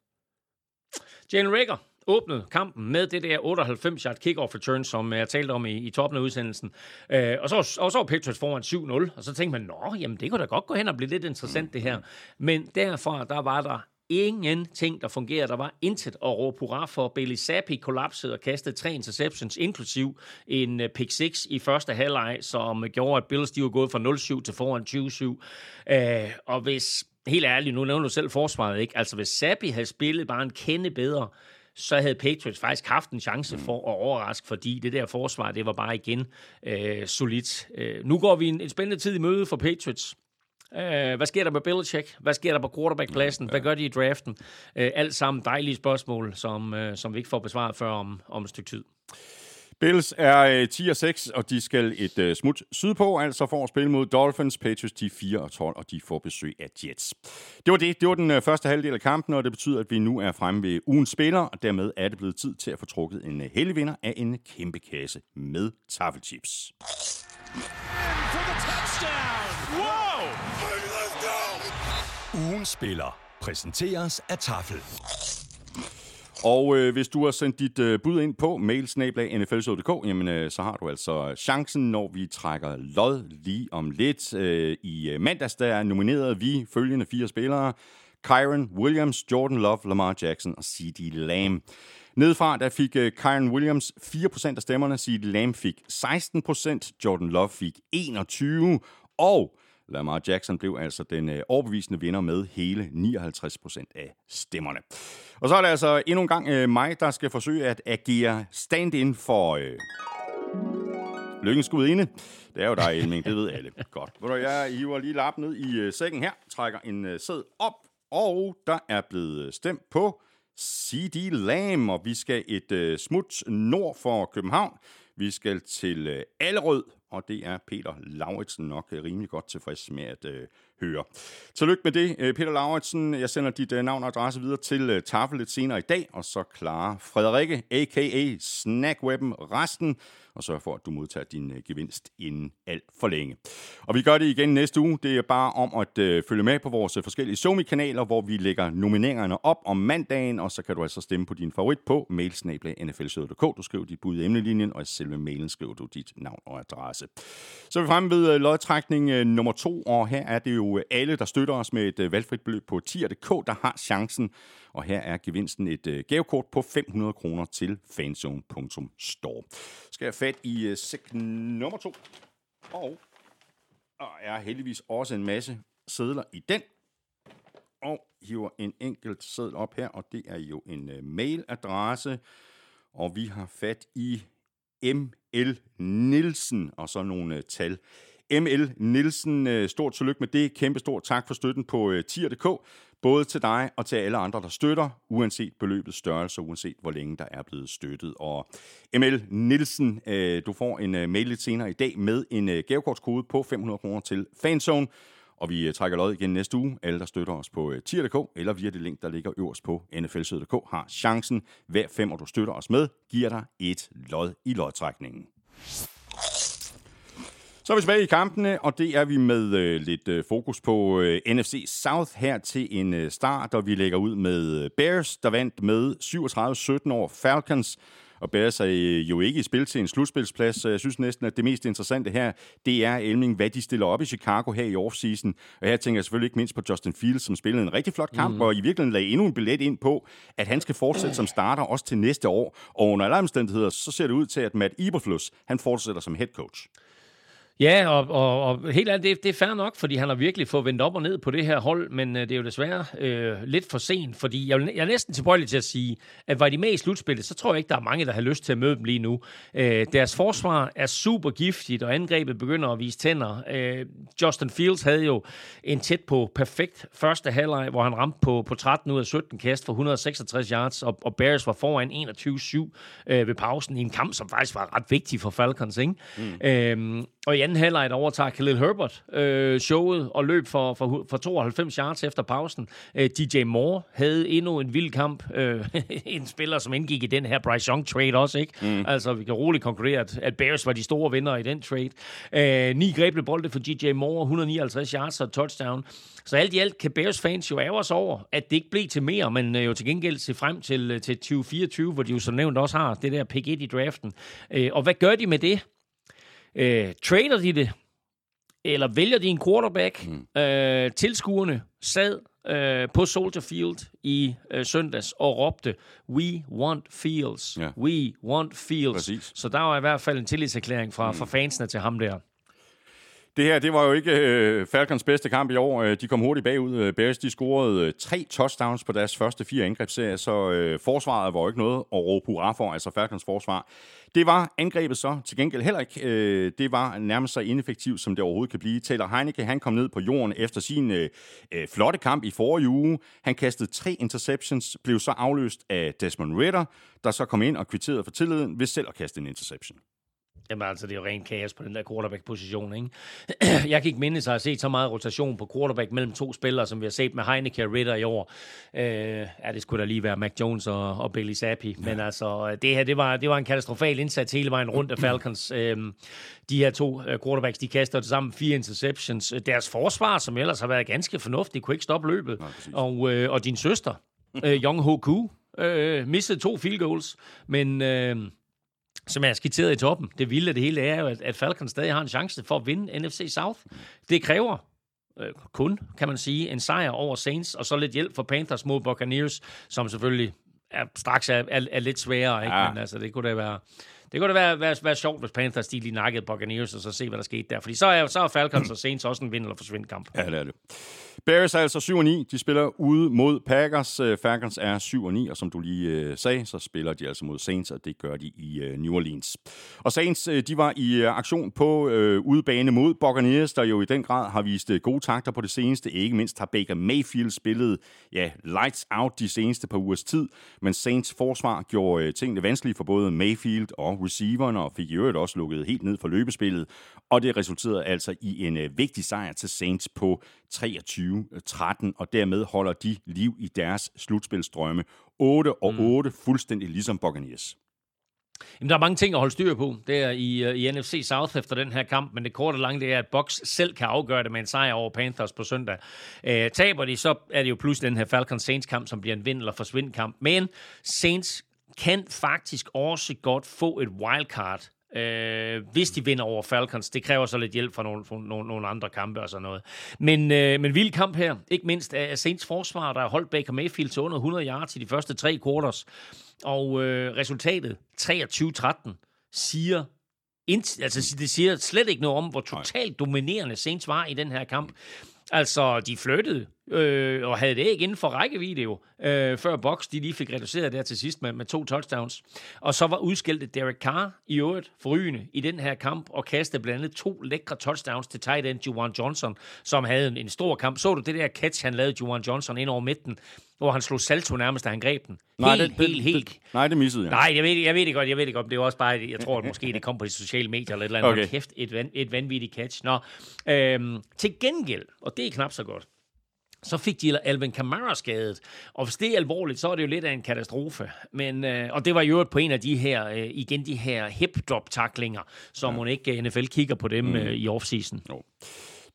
Jalen Rager, åbnede kampen med det der 98-yard kick-off return, som jeg talte om i, i toppen af udsendelsen. Øh, og, så, og så var Patriots foran 7-0, og så tænkte man, nå, jamen det kunne da godt gå hen og blive lidt interessant det her. Men derfra, der var der ingenting, der fungerede. Der var intet at råbe hurra for. Bailey Zappi kollapsede og kastede tre interceptions, inklusiv en uh, pick 6 i første halvleg, som gjorde, at Bills de var gået fra 0-7 til foran 20-7. Uh, og hvis helt ærligt, nu nævner du selv forsvaret, ikke? Altså, hvis Sabi havde spillet bare en kende bedre, så havde Patriots faktisk haft en chance for at overraske, fordi det der forsvar, det var bare igen øh, solidt. Øh, nu går vi en, en spændende tid i møde for Patriots. Øh, hvad sker der med Belichick? Hvad sker der på quarterback-pladsen? Hvad gør de i draften? Øh, alt sammen dejlige spørgsmål, som, øh, som vi ikke får besvaret før om, om et stykke tid. Bills er øh, 10 og 6, og de skal et øh, smut sydpå, altså for at spille mod Dolphins. Patriots de 4 og 12, og de får besøg af Jets. Det var det. Det var den øh, første halvdel af kampen, og det betyder, at vi nu er fremme ved ugens spiller, og dermed er det blevet tid til at få trukket en øh, heldig vinder af en øh, kæmpe kasse med taffelchips. Ugen spiller præsenteres af Tafel. Og øh, hvis du har sendt dit øh, bud ind på mailsnablag.nflshow.dk, jamen øh, så har du altså chancen, når vi trækker lod lige om lidt. Øh, I øh, mandags der nominerede vi følgende fire spillere. Kyron Williams, Jordan Love, Lamar Jackson og C.D. Lamb. Nedefra der fik uh, Kyron Williams 4% af stemmerne, C.D. Lamb fik 16%, Jordan Love fik 21%, og Lamar Jackson blev altså den øh, overbevisende vinder med hele 59% af stemmerne. Og så er det altså endnu en gang øh, mig, der skal forsøge at agere stand-in for... Øh, Lykkens gudinde. Det er jo dig, Elming, det ved alle godt. Ved du, jeg hiver lige lappen ned i øh, sækken her, trækker en øh, sæd op, og der er blevet øh, stemt på CD Lam, og vi skal et øh, smut nord for København. Vi skal til øh, Allerød, og det er Peter Lauritsen nok øh, rimelig godt tilfreds med at øh, høre. Tillykke med det, øh, Peter Lauritsen. Jeg sender dit øh, navn og adresse videre til øh, Tafel lidt senere i dag, og så klarer Frederikke, a.k.a. Snackwebben, resten og sørger for, at du modtager din øh, gevinst inden alt for længe. Og vi gør det igen næste uge. Det er bare om at øh, følge med på vores øh, forskellige Somi-kanaler, hvor vi lægger nomineringerne op om mandagen, og så kan du altså stemme på din favorit på mailsnablag.nflsød.dk. Du skriver dit bud i emnelinjen, og i selve mailen skriver du dit navn og adresse. Så er vi fremme ved øh, lodtrækning øh, nummer to, og her er det jo øh, alle, der støtter os med et valgfrit beløb på tier.dk, der har chancen. Og her er gevinsten et gavekort på 500 kroner til fanzone.store. Skal jeg fat i sæk nummer to. Og der er heldigvis også en masse sædler i den. Og hiver en enkelt sædel op her, og det er jo en mailadresse. Og vi har fat i M. M.L. Nielsen, og så nogle øh, tal. M.L. Nielsen, øh, stort tillykke med det. Kæmpe stort tak for støtten på øh, tier.dk. Både til dig og til alle andre, der støtter, uanset beløbets størrelse, uanset hvor længe der er blevet støttet. Og M.L. Nielsen, øh, du får en øh, mail lidt senere i dag med en øh, gavekortskode på 500 kroner til Fanzone. Og vi øh, trækker lod igen næste uge. Alle, der støtter os på øh, tier.dk eller via det link, der ligger øverst på nflsød.dk, har chancen. Hver femmer, du støtter os med, giver dig et lod i lodtrækningen. Så er vi tilbage i kampene, og det er vi med øh, lidt øh, fokus på øh, NFC South her til en øh, start, og vi lægger ud med øh, Bears, der vandt med 37-17 over Falcons. Og Bears er øh, jo ikke i spil til en slutspilsplads, så jeg synes næsten, at det mest interessante her, det er Elming, hvad de stiller op i Chicago her i offseason. Og her tænker jeg selvfølgelig ikke mindst på Justin Fields, som spillede en rigtig flot kamp, mm. og i virkeligheden lagde endnu en billet ind på, at han skal fortsætte som starter også til næste år. Og under alle omstændigheder, så ser det ud til, at Matt Eberflus, han fortsætter som head coach. Ja, og, og, og helt ærligt, det, det er fair nok, fordi han har virkelig fået vendt op og ned på det her hold, men øh, det er jo desværre øh, lidt for sent, fordi jeg, jeg er næsten tilbøjelig til at sige, at var de med i slutspillet, så tror jeg ikke, der er mange, der har lyst til at møde dem lige nu. Øh, deres forsvar er super giftigt, og angrebet begynder at vise tænder. Øh, Justin Fields havde jo en tæt på perfekt første halvleg, hvor han ramte på, på 13 ud af 17 kast for 166 yards, og, og Bears var foran 21-7 øh, ved pausen i en kamp, som faktisk var ret vigtig for Falcons. Ikke? Mm. Øh, og anden halvleg overtager Khalil Herbert øh, showet og løb for, for, for 92 yards efter pausen. Øh, DJ Moore havde endnu en vild kamp. Øh, en spiller, som indgik i den her Bryce Young trade også. ikke. Mm. Altså, vi kan roligt konkludere, at, at Bears var de store vinder i den trade. Øh, ni grebne bolde for DJ Moore, 159 yards og touchdown. Så alt i alt kan Bears fans jo ære os over, at det ikke blev til mere, men øh, jo til gengæld se frem til, øh, til 2024, hvor de jo som nævnt også har det der pick 1 i draften. Øh, og hvad gør de med det? Øh, trader de det? Eller vælger de en quarterback? Mm. Øh, tilskuerne sad øh, på Soldier Field i øh, søndags og råbte, We want Fields. Yeah. We want Fields. Præcis. Så der var i hvert fald en tillidserklæring fra, mm. fra fansene til ham der. Det her, det var jo ikke øh, Falcons bedste kamp i år. Øh, de kom hurtigt bagud. Øh, Bears, de scorede øh, tre touchdowns på deres første fire angrebsserier, så øh, forsvaret var jo ikke noget at råbe hurra for, altså Falcons forsvar. Det var angrebet så til gengæld heller ikke. Øh, det var nærmest så ineffektivt, som det overhovedet kan blive. Taylor Heineke, han kom ned på jorden efter sin øh, flotte kamp i forrige uge. Han kastede tre interceptions, blev så afløst af Desmond Ritter, der så kom ind og kvitterede for tilliden ved selv at kaste en interception. Jamen altså, det er jo rent kaos på den der quarterback-position, ikke? Jeg kan ikke mindes, at jeg har set så meget rotation på quarterback mellem to spillere, som vi har set med Heineke og Ritter i år. Øh, ja, det skulle da lige være Mac Jones og, og Bailey Zappi. Ja. Men altså, det her, det var, det var en katastrofal indsats hele vejen rundt af Falcons. Øh, de her to uh, quarterbacks, de kaster til sammen fire interceptions. Deres forsvar, som ellers har været ganske fornuftigt, kunne ikke stoppe løbet. Nej, og, øh, og din søster, øh, Young Ho Koo, øh, missede to field goals, men... Øh, som er skitseret i toppen. Det vilde af det hele er jo, at, at Falcons stadig har en chance for at vinde NFC South. Det kræver øh, kun, kan man sige, en sejr over Saints, og så lidt hjælp for Panthers mod Buccaneers, som selvfølgelig er, straks er, er, er lidt sværere. Ikke? Ja. Men altså, det kunne da være... Det kunne da være, være, være sjovt, hvis Panthers de lige nakkede Buccaneers, og så se, hvad der skete der. Fordi så er, så er Falcons og Saints også en vind- eller forsvind kamp. Ja, det er det. Bears er altså 7-9. De spiller ude mod Packers. Øh, Falcons er 7-9, og som du lige øh, sagde, så spiller de altså mod Saints, og det gør de i øh, New Orleans. Og Saints, de var i aktion på øh, udebane mod Buccaneers, der jo i den grad har vist gode takter på det seneste. Ikke mindst har Baker Mayfield spillet ja, lights out de seneste par ugers tid, men Saints forsvar gjorde tingene vanskelige for både Mayfield og receiverne, og fik i øvrigt også lukket helt ned for løbespillet. Og det resulterede altså i en vigtig sejr til Saints på 23-13, og dermed holder de liv i deres slutspilsdrømme. 8 og 8, mm. fuldstændig ligesom Buccaneers. Jamen, der er mange ting at holde styr på der i, uh, i NFC South efter den her kamp, men det korte og lange det er, at Bucks selv kan afgøre det med en sejr over Panthers på søndag. Uh, taber de, så er det jo pludselig den her Falcons-Saints-kamp, som bliver en vind- eller forsvind-kamp. Men Saints kan faktisk også godt få et wildcard øh, hvis de vinder over Falcons. Det kræver så lidt hjælp fra nogle, fra nogle, nogle andre kampe og sådan noget. Men, øh, men vild kamp her. Ikke mindst af Saints forsvar, der har holdt Baker Mayfield til under 100 yards i de første tre quarters. Og øh, resultatet 23-13 siger altså, det siger slet ikke noget om, hvor totalt dominerende Saints var i den her kamp. Altså, de flyttede øh, og havde det ikke inden for rækkevidde jo, øh, før Box de lige fik reduceret der til sidst med, med to touchdowns. Og så var udskældet Derek Carr i øvrigt forrygende i den her kamp og kastede blandt andet to lækre touchdowns til tight end Juwan Johnson, som havde en, en stor kamp. Så du det der catch, han lavede Juwan Johnson ind over midten, hvor han slog salto nærmest, da han greb den. Nej, helt, det, helt, helt. Det, nej, det missede jeg. Nej, jeg ved, jeg ved det godt, jeg ved det godt. Det er også bare, jeg tror, at måske det kom på de sociale medier eller et eller andet. Okay. Kæft, et, et vanvittigt catch. Nå, øhm, til gengæld, og det er knap så godt, så fik de Alvin Kamara skadet. Og hvis det er alvorligt, så er det jo lidt af en katastrofe. Men, øh, og det var jo på en af de her, øh, igen de her hip-drop-taklinger, som ja. hun ikke øh, NFL kigger på dem mm. øh, i offseason. Jo.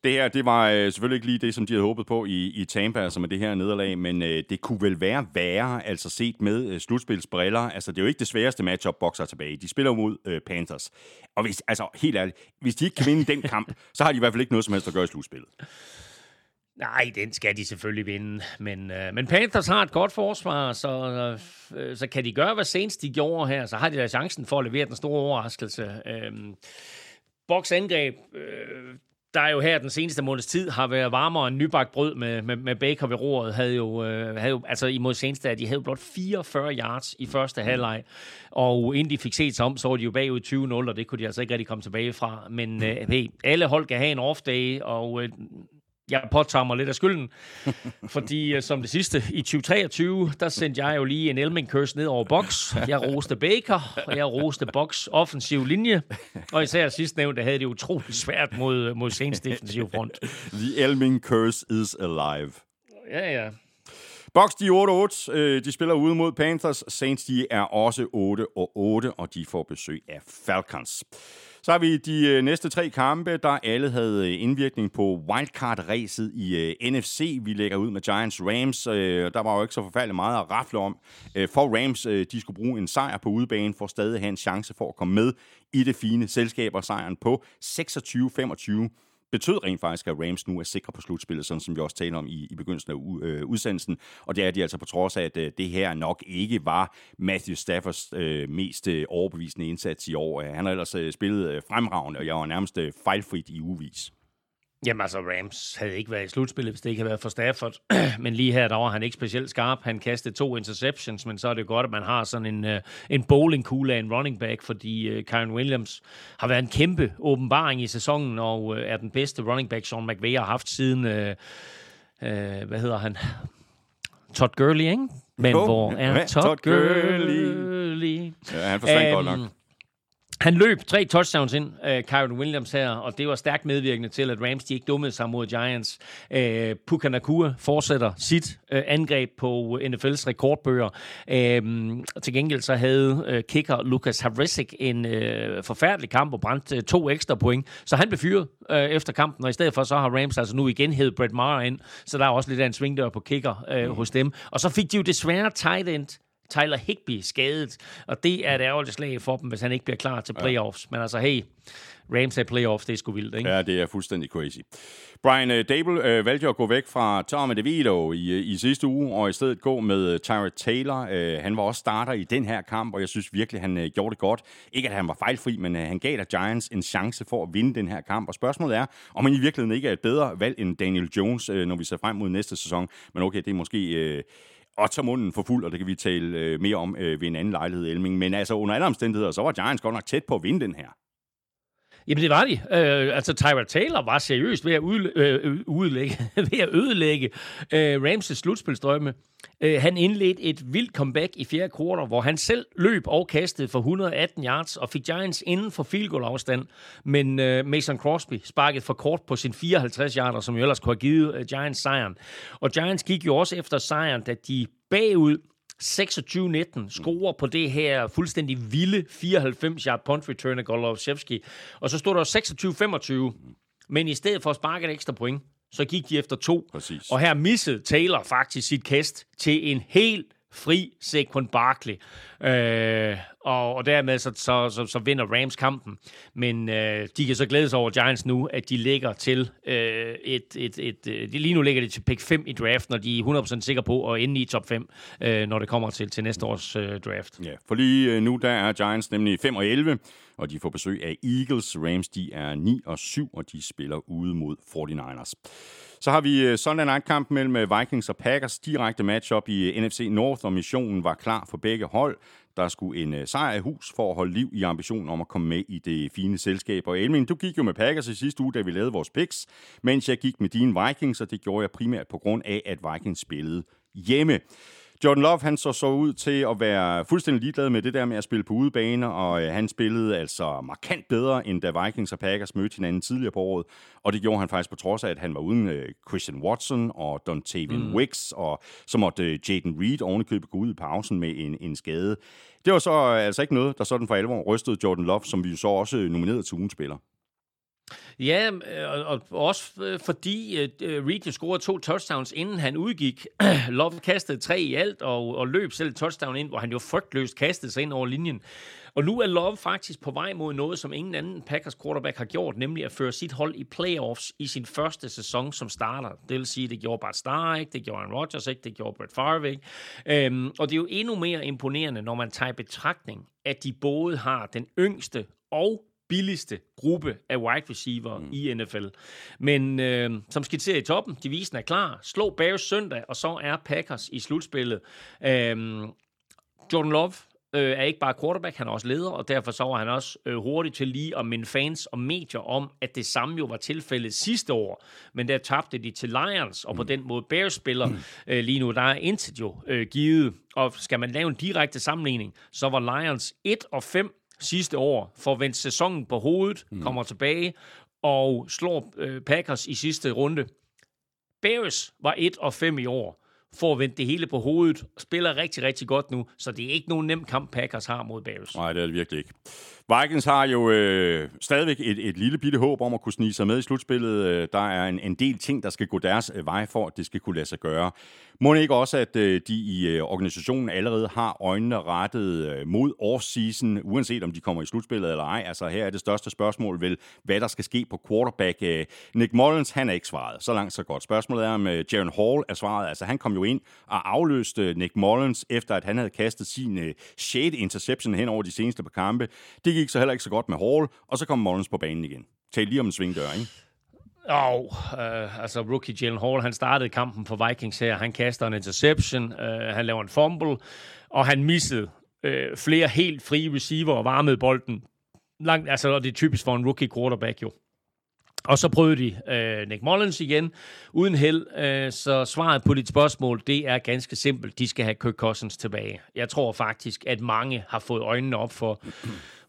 Det her, det var øh, selvfølgelig ikke lige det, som de havde håbet på i, i Tampa, altså med det her nederlag, men øh, det kunne vel være værre, altså set med øh, slutspilsbriller. Altså, det er jo ikke det sværeste matchup, bokser tilbage. De spiller mod øh, Panthers. Og hvis, altså, helt ærligt, hvis de ikke kan vinde den kamp, så har de i hvert fald ikke noget som helst at gøre i slutspillet. Nej, den skal de selvfølgelig vinde. Men, øh, men Panthers har et godt forsvar, så, øh, så kan de gøre, hvad senest de gjorde her, så har de da chancen for at levere den store overraskelse. Øh, Boks angreb, øh, der er jo her den seneste måneds tid har været varmere end nybagt brød med, med, med Baker ved roret, havde jo, øh, havde jo altså imod seneste, at de havde blot 44 yards i første halvleg, og inden de fik set sig om, så var de jo bagud 20-0, og det kunne de altså ikke rigtig komme tilbage fra. Men øh, hey, alle hold kan have en off-day, og øh, jeg påtager mig lidt af skylden, fordi uh, som det sidste i 2023, der sendte jeg jo lige en Elming curse ned over box. Jeg roste Baker, og jeg roste box offensiv linje, og især sidst nævnte havde det utroligt svært mod, mod Saints defensiv front. The Elming curse is alive. Ja, ja. Box, de er 8-8. Øh, de spiller ude mod Panthers. Saints, de er også 8-8, og de får besøg af Falcons. Så har vi de øh, næste tre kampe, der alle havde øh, indvirkning på wildcard-ræset i øh, uh, NFC. Vi lægger ud med Giants-Rams. Uh, der var jo ikke så forfærdeligt meget at rafle om. Uh, for Rams, uh, de skulle bruge en sejr på udebane for at stadig have en chance for at komme med i det fine selskab og sejren på 26-25 betød rent faktisk, at Rams nu er sikre på slutspillet, sådan som vi også talte om i, i begyndelsen af u, øh, udsendelsen. Og det er de altså på trods af, at øh, det her nok ikke var Matthew Staffords øh, mest øh, overbevisende indsats i år. Han har ellers øh, spillet øh, fremragende, og jeg var nærmest øh, fejlfrit i uvis. Jamen altså, Rams havde ikke været i slutspillet, hvis det ikke havde været for Stafford. men lige her, der var han ikke specielt skarp. Han kastede to interceptions, men så er det godt, at man har sådan en, uh, en bowlingkugle af en running back, fordi uh, Kyron Williams har været en kæmpe åbenbaring i sæsonen, og uh, er den bedste running back, Sean McVay har haft siden, uh, uh, hvad hedder han? Todd Gurley, ikke? Men Jo, hvor er Todd, Todd Gurley? Gurley? Ja, han forsvandt godt nok. Han løb tre touchdowns ind, uh, Kyron Williams her, og det var stærkt medvirkende til, at Rams de ikke dummede sig mod Giants. Uh, Puka Nakua fortsætter sit uh, angreb på NFL's rekordbøger. Uh, til gengæld så havde uh, kicker Lucas Harisic en uh, forfærdelig kamp og brændte uh, to ekstra point, så han blev fyret uh, efter kampen, og i stedet for så har Rams altså nu igen hævet Brett Maher ind, så der er også lidt af en svingdør på kicker uh, hos dem. Og så fik de jo desværre tight end Tyler Higby skadet, og det er et ærgerligt slag for dem, hvis han ikke bliver klar til playoffs. Ja. Men altså, hey, Rams er playoffs, det er sgu vildt, ikke? Ja, det er fuldstændig crazy. Brian uh, Dable uh, valgte at gå væk fra Tom DeVito i, uh, i sidste uge, og i stedet gå med uh, Tyrod Taylor. Uh, han var også starter i den her kamp, og jeg synes virkelig, han uh, gjorde det godt. Ikke, at han var fejlfri, men uh, han gav der Giants en chance for at vinde den her kamp. Og spørgsmålet er, om han i virkeligheden ikke er et bedre valg end Daniel Jones, uh, når vi ser frem mod næste sæson. Men okay, det er måske... Uh, og tager munden for fuld, og det kan vi tale øh, mere om øh, ved en anden lejlighed, Elming. Men altså, under alle omstændigheder, så var Giants godt nok tæt på at vinde den her. Jamen, det var de. Øh, altså, Tyrod Taylor var seriøst ved at, udle- øh, øh, udlægge, ved at ødelægge øh, Rams' slutspilsdrømme. Øh, han indledte et vildt comeback i fjerde kvartal, hvor han selv løb og kastede for 118 yards og fik Giants inden for field goal afstand. Men øh, Mason Crosby sparkede for kort på sin 54 yarder, som jo ellers kunne have givet øh, Giants sejren. Og Giants gik jo også efter sejren, da de bagud 26-19 scorer på det her fuldstændig vilde 94-yard punt return af Golovsevski. Og så stod der 26-25. Men i stedet for at sparke et ekstra point, så gik de efter to. Præcis. Og her missede Taylor faktisk sit kast til en helt fri Saquon Barkley. Øh, og, og dermed så, så, så, så vinder Rams kampen. Men øh, de kan så glæde sig over Giants nu, at de ligger til øh, et, et, et, et, lige nu ligger de til pick 5 i draften, og de er 100% sikre på at ende i top 5, øh, når det kommer til, til næste års øh, draft. Ja, for lige øh, nu der er Giants nemlig 5 og 11, og de får besøg af Eagles. Rams de er 9 og 7, og de spiller ude mod 49ers. Så har vi øh, Sunday Night-kamp mellem Vikings og Packers. Direkte matchup i NFC North, og missionen var klar for begge hold. Der skulle en øh, sejr i hus for at holde liv i ambitionen om at komme med i det fine selskab. Og Elming, du gik jo med Packers i sidste uge, da vi lavede vores picks, mens jeg gik med dine Vikings, og det gjorde jeg primært på grund af, at Vikings spillede hjemme. Jordan Love, han så så ud til at være fuldstændig ligeglad med det der med at spille på udebane, og øh, han spillede altså markant bedre, end da Vikings og Packers mødte hinanden tidligere på året. Og det gjorde han faktisk på trods af, at han var uden øh, Christian Watson og Dontavian mm. Wicks, og så måtte øh, Jaden Reed ovenikøbet gå ud i pausen med en, en skade. Det var så øh, altså ikke noget, der sådan for alvor rystede Jordan Love, som vi jo så også nomineret til ugens spiller. Ja, øh, og, også øh, fordi øh, Reed jo scorede to touchdowns, inden han udgik. Love kastede tre i alt, og, og løb selv touchdown ind, hvor han jo frygtløst kastede sig ind over linjen. Og nu er Love faktisk på vej mod noget, som ingen anden Packers quarterback har gjort, nemlig at føre sit hold i playoffs i sin første sæson som starter. Det vil sige, det gjorde Bart Starr ikke, det gjorde Aaron Rodgers ikke, det gjorde Brett Favre ikke. Øhm, og det er jo endnu mere imponerende, når man tager i betragtning, at de både har den yngste og billigste gruppe af wide receiver mm. i NFL. Men øh, som skitserer i toppen, divisen er klar. Slå Bears søndag, og så er Packers i slutspillet. Øh, Jordan Love øh, er ikke bare quarterback, han er også leder, og derfor så var han også øh, hurtig til lige at minde fans og medier om, at det samme jo var tilfældet sidste år, men der tabte de til Lions, og på mm. den måde Bears spiller mm. øh, lige nu, der er intet jo øh, givet, og skal man lave en direkte sammenligning, så var Lions 1 og 5 sidste år, får vendt sæsonen på hovedet, mm. kommer tilbage og slår øh, Packers i sidste runde. Bears var 1 og 5 i år, får vendt det hele på hovedet, spiller rigtig, rigtig godt nu, så det er ikke nogen nem kamp, Packers har mod Bears. Nej, det er det virkelig ikke. Vikings har jo øh, stadigvæk et, et lille bitte håb om at kunne snige sig med i slutspillet. Øh, der er en, en del ting, der skal gå deres øh, vej for, at det skal kunne lade sig gøre. Må det ikke også, at øh, de i øh, organisationen allerede har øjnene rettet øh, mod offseason, uanset om de kommer i slutspillet eller ej? Altså her er det største spørgsmål vel, hvad der skal ske på quarterback. Øh, Nick Mullins, han er ikke svaret. Så langt, så godt. Spørgsmålet er, om øh, Jaron Hall er svaret. Altså han kom jo ind og afløste øh, Nick Mullins, efter at han havde kastet sin øh, 6. interception hen over de seneste par kampe. Det gik så heller ikke så godt med Hall, og så kom Mullins på banen igen. Tal lige om en svingdør, ikke? Og øh, altså rookie Jalen Hall, han startede kampen for Vikings her. Han kaster en interception, øh, han laver en fumble, og han missede øh, flere helt frie receiver og varmede bolden. Langt, altså, det er typisk for en rookie quarterback jo. Og så prøvede de øh, Nick Mullins igen, uden held. Øh, så svaret på dit spørgsmål, det er ganske simpelt. De skal have Kirk Cousins tilbage. Jeg tror faktisk, at mange har fået øjnene op for,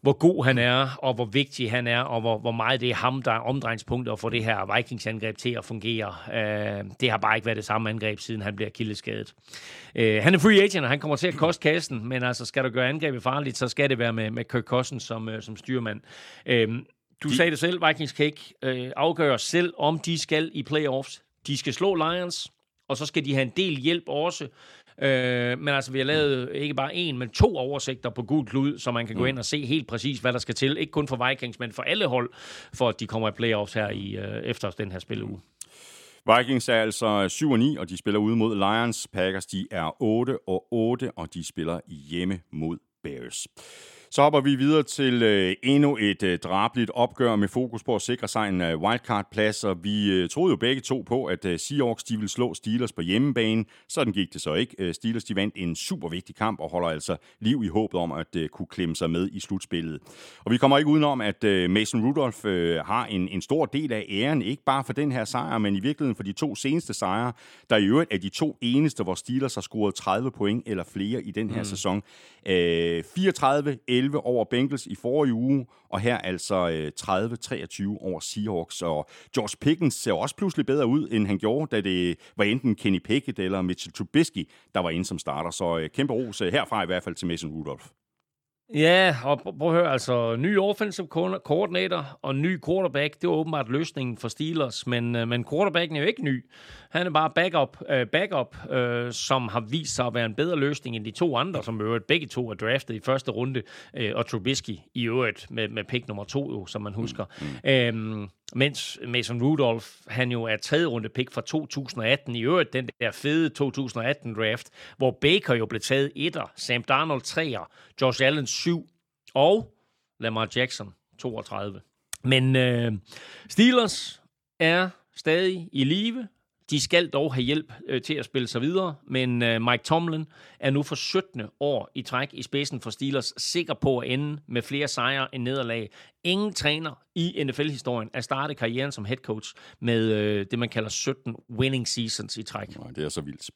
hvor god han er, og hvor vigtig han er, og hvor, hvor meget det er ham, der er omdrejningspunktet for det her Vikings-angreb til at fungere. Øh, det har bare ikke været det samme angreb, siden han bliver kildeskadet. Øh, han er free agent, og han kommer til at koste kassen, men altså, skal du gøre angrebet farligt, så skal det være med, med Kirk Cousins som, øh, som styrmand. Øh, du de... sagde det selv, Vikings kan ikke øh, afgøre selv, om de skal i playoffs. De skal slå Lions, og så skal de have en del hjælp også. Øh, men altså, vi har lavet ikke bare en, men to oversigter på Gud Klud, så man kan gå mm. ind og se helt præcis, hvad der skal til. Ikke kun for Vikings, men for alle hold, for at de kommer i playoffs her i, øh, efter den her spilleuge. Vikings er altså 7 og 9, og de spiller ude mod Lions. Packers, de er 8 og 8, og de spiller hjemme mod Bears. Så hopper vi videre til øh, endnu et øh, drabligt opgør med fokus på at sikre sig en øh, wildcard-plads, og vi øh, troede jo begge to på, at øh, Seahawks de ville slå Steelers på hjemmebane. Sådan gik det så ikke. Øh, Steelers de vandt en super vigtig kamp og holder altså liv i håbet om at øh, kunne klemme sig med i slutspillet. Og vi kommer ikke udenom, at øh, Mason Rudolph øh, har en, en stor del af æren, ikke bare for den her sejr, men i virkeligheden for de to seneste sejre, der i øvrigt er de to eneste, hvor Steelers har scoret 30 point eller flere i den her mm. sæson. Øh, 34 11 over Bengals i forrige uge, og her altså øh, 30-23 over Seahawks. Og George Pickens ser også pludselig bedre ud, end han gjorde, da det var enten Kenny Pickett eller Mitchell Trubisky, der var inde som starter. Så øh, kæmpe ros øh, herfra i hvert fald til Mason Rudolph. Ja, og prøv at høre, altså ny offensive coordinator og ny quarterback, det var åbenbart løsningen for Steelers, men, men quarterbacken er jo ikke ny. Han er bare backup, uh, backup uh, som har vist sig at være en bedre løsning end de to andre, som øvrigt begge to er draftet i første runde, uh, og Trubisky i øvrigt med, med pick nummer to, jo, som man husker. Mm. Um, mens Mason Rudolph, han jo er tredje runde pick fra 2018, i øvrigt den der fede 2018 draft, hvor Baker jo blev taget etter, Sam Darnold 3'er, Josh Allen 7 og Lamar Jackson 32. Men øh, Steelers er stadig i live. De skal dog have hjælp øh, til at spille sig videre, men øh, Mike Tomlin er nu for 17. år i træk i spidsen for Steelers, sikker på at ende med flere sejre end nederlag. Ingen træner i NFL-historien er startet karrieren som head coach med øh, det, man kalder 17 winning seasons i træk. Nej, det er så vildt.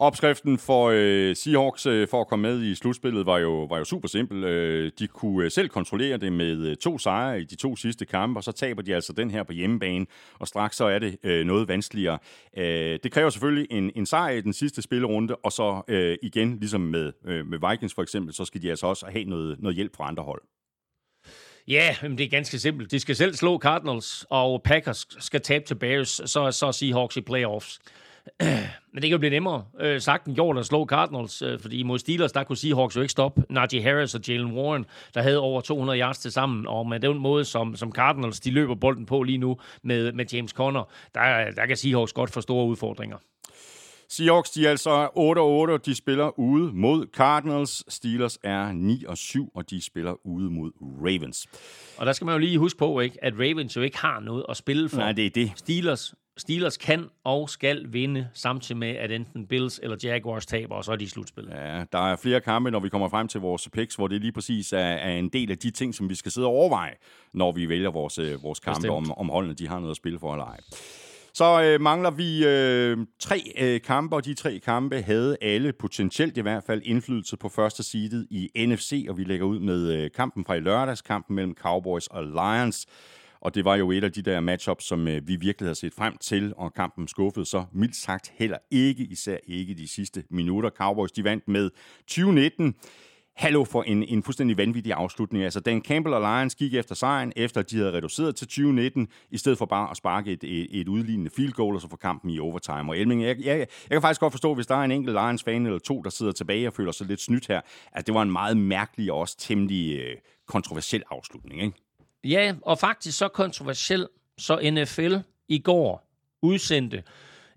Opskriften for øh, Seahawks øh, for at komme med i slutspillet var jo, var jo super simpel. Øh, de kunne øh, selv kontrollere det med øh, to sejre i de to sidste kampe, og så taber de altså den her på hjemmebane, og straks så er det øh, noget vanskeligere. Øh, det kræver selvfølgelig en, en sejr i den sidste spillerunde, og så øh, igen, ligesom med, øh, med Vikings for eksempel, så skal de altså også have noget, noget hjælp fra andre hold. Ja, men det er ganske simpelt. De skal selv slå Cardinals, og Packers skal tabe til Bears, så, så er Seahawks i playoffs. Men det kan jo blive nemmere øh, sagt end gjort at slå Cardinals, øh, fordi mod Steelers, der kunne Seahawks jo ikke stoppe Najee Harris og Jalen Warren, der havde over 200 yards til sammen, og med den måde, som, som Cardinals de løber bolden på lige nu med, med James Conner, der, der kan Seahawks godt få store udfordringer. Seahawks, de er altså 8-8, de spiller ude mod Cardinals. Steelers er 9-7, og de spiller ude mod Ravens. Og der skal man jo lige huske på, ikke, at Ravens jo ikke har noget at spille for. Nej, det er det. Steelers Steelers kan og skal vinde, samtidig med, at enten Bills eller Jaguars taber, og så er de i slutspillet. Ja, der er flere kampe, når vi kommer frem til vores picks, hvor det lige præcis er, er en del af de ting, som vi skal sidde og overveje, når vi vælger vores, øh, vores kampe, om, om holdene de har noget at spille for eller ej. Så øh, mangler vi øh, tre øh, kampe, og de tre kampe havde alle potentielt i hvert fald indflydelse på første seedet i NFC, og vi lægger ud med øh, kampen fra i lørdags, kampen mellem Cowboys og Lions. Og det var jo et af de der matchups, som øh, vi virkelig havde set frem til, og kampen skuffede så mildt sagt heller ikke, især ikke de sidste minutter. Cowboys de vandt med 2019. Hallo for en, en fuldstændig vanvittig afslutning. Altså, Dan Campbell og Lions gik efter sejren, efter de havde reduceret til 2019, i stedet for bare at sparke et, et, et udlignende field goal, og så få kampen i overtime. Og Elming, jeg, jeg, jeg kan faktisk godt forstå, hvis der er en enkelt Lions-fan eller to, der sidder tilbage og føler sig lidt snydt her, at det var en meget mærkelig og også temmelig øh, kontroversiel afslutning, ikke? Ja, og faktisk så kontroversiel, så NFL i går udsendte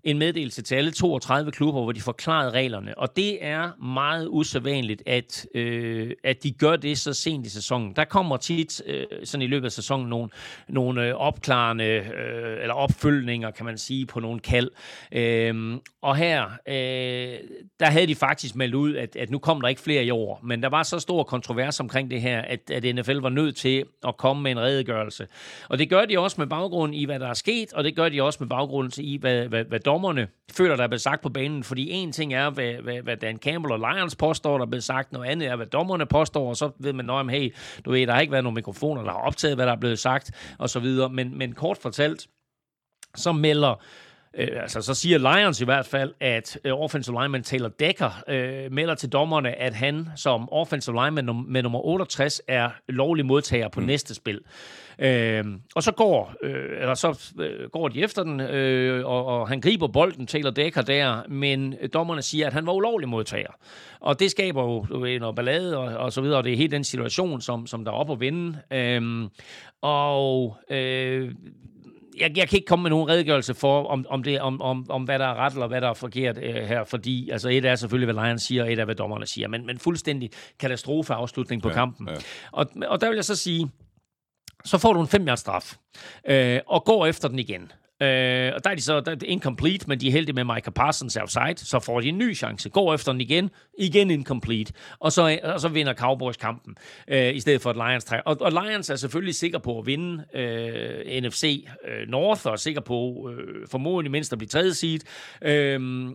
en meddelelse til alle 32 klubber, hvor de forklarede reglerne. Og det er meget usædvanligt, at, øh, at de gør det så sent i sæsonen. Der kommer tit øh, sådan i løbet af sæsonen nogle, nogle øh, opklarende øh, eller opfølgninger, kan man sige, på nogle kald. Øh, og her, øh, der havde de faktisk meldt ud, at, at nu kom der ikke flere i år. Men der var så stor kontrovers omkring det her, at, at NFL var nødt til at komme med en redegørelse. Og det gør de også med baggrund i, hvad der er sket, og det gør de også med baggrund i, hvad, hvad, hvad dommerne føler, der er blevet sagt på banen. Fordi en ting er, hvad, hvad, hvad Dan Campbell og Lions påstår, der er blevet sagt. Noget andet er, hvad dommerne påstår, og så ved man, at hey, du ved, der har ikke været nogen mikrofoner, der har optaget, hvad der er blevet sagt, og så videre. Men, men kort fortalt, så melder Øh, altså, så siger Lions i hvert fald, at øh, offensive lineman Taylor Decker øh, melder til dommerne, at han som offensive lineman num- med nummer 68 er lovlig modtager på mm. næste spil. Øh, og så går, øh, eller så øh, går de efter den, øh, og, og han griber bolden, Taylor Decker der, men dommerne siger, at han var ulovlig modtager. Og det skaber jo du ved, noget ballade og, og så videre, og det er helt den situation, som, som der er op at vinde. Øh, og øh, jeg, jeg kan ikke komme med nogen redegørelse for, om, om, det, om, om, om hvad der er ret eller hvad der er forkert øh, her, fordi altså, et er selvfølgelig, hvad Lions siger, og et er, hvad dommerne siger, men, men fuldstændig katastrofeafslutning på ja, kampen. Ja. Og, og der vil jeg så sige, så får du en 5 straf, øh, og går efter den igen. Øh, og der er de så der er incomplete, men de er heldige med Micah Parsons outside, så får de en ny chance. Går efter den igen, igen incomplete, og så, og så vinder Cowboys kampen, øh, i stedet for at Lions træk. Og, og Lions er selvfølgelig sikker på at vinde øh, NFC øh, North, og sikker på øh, formodentlig mindst at blive tredje seed. Øh,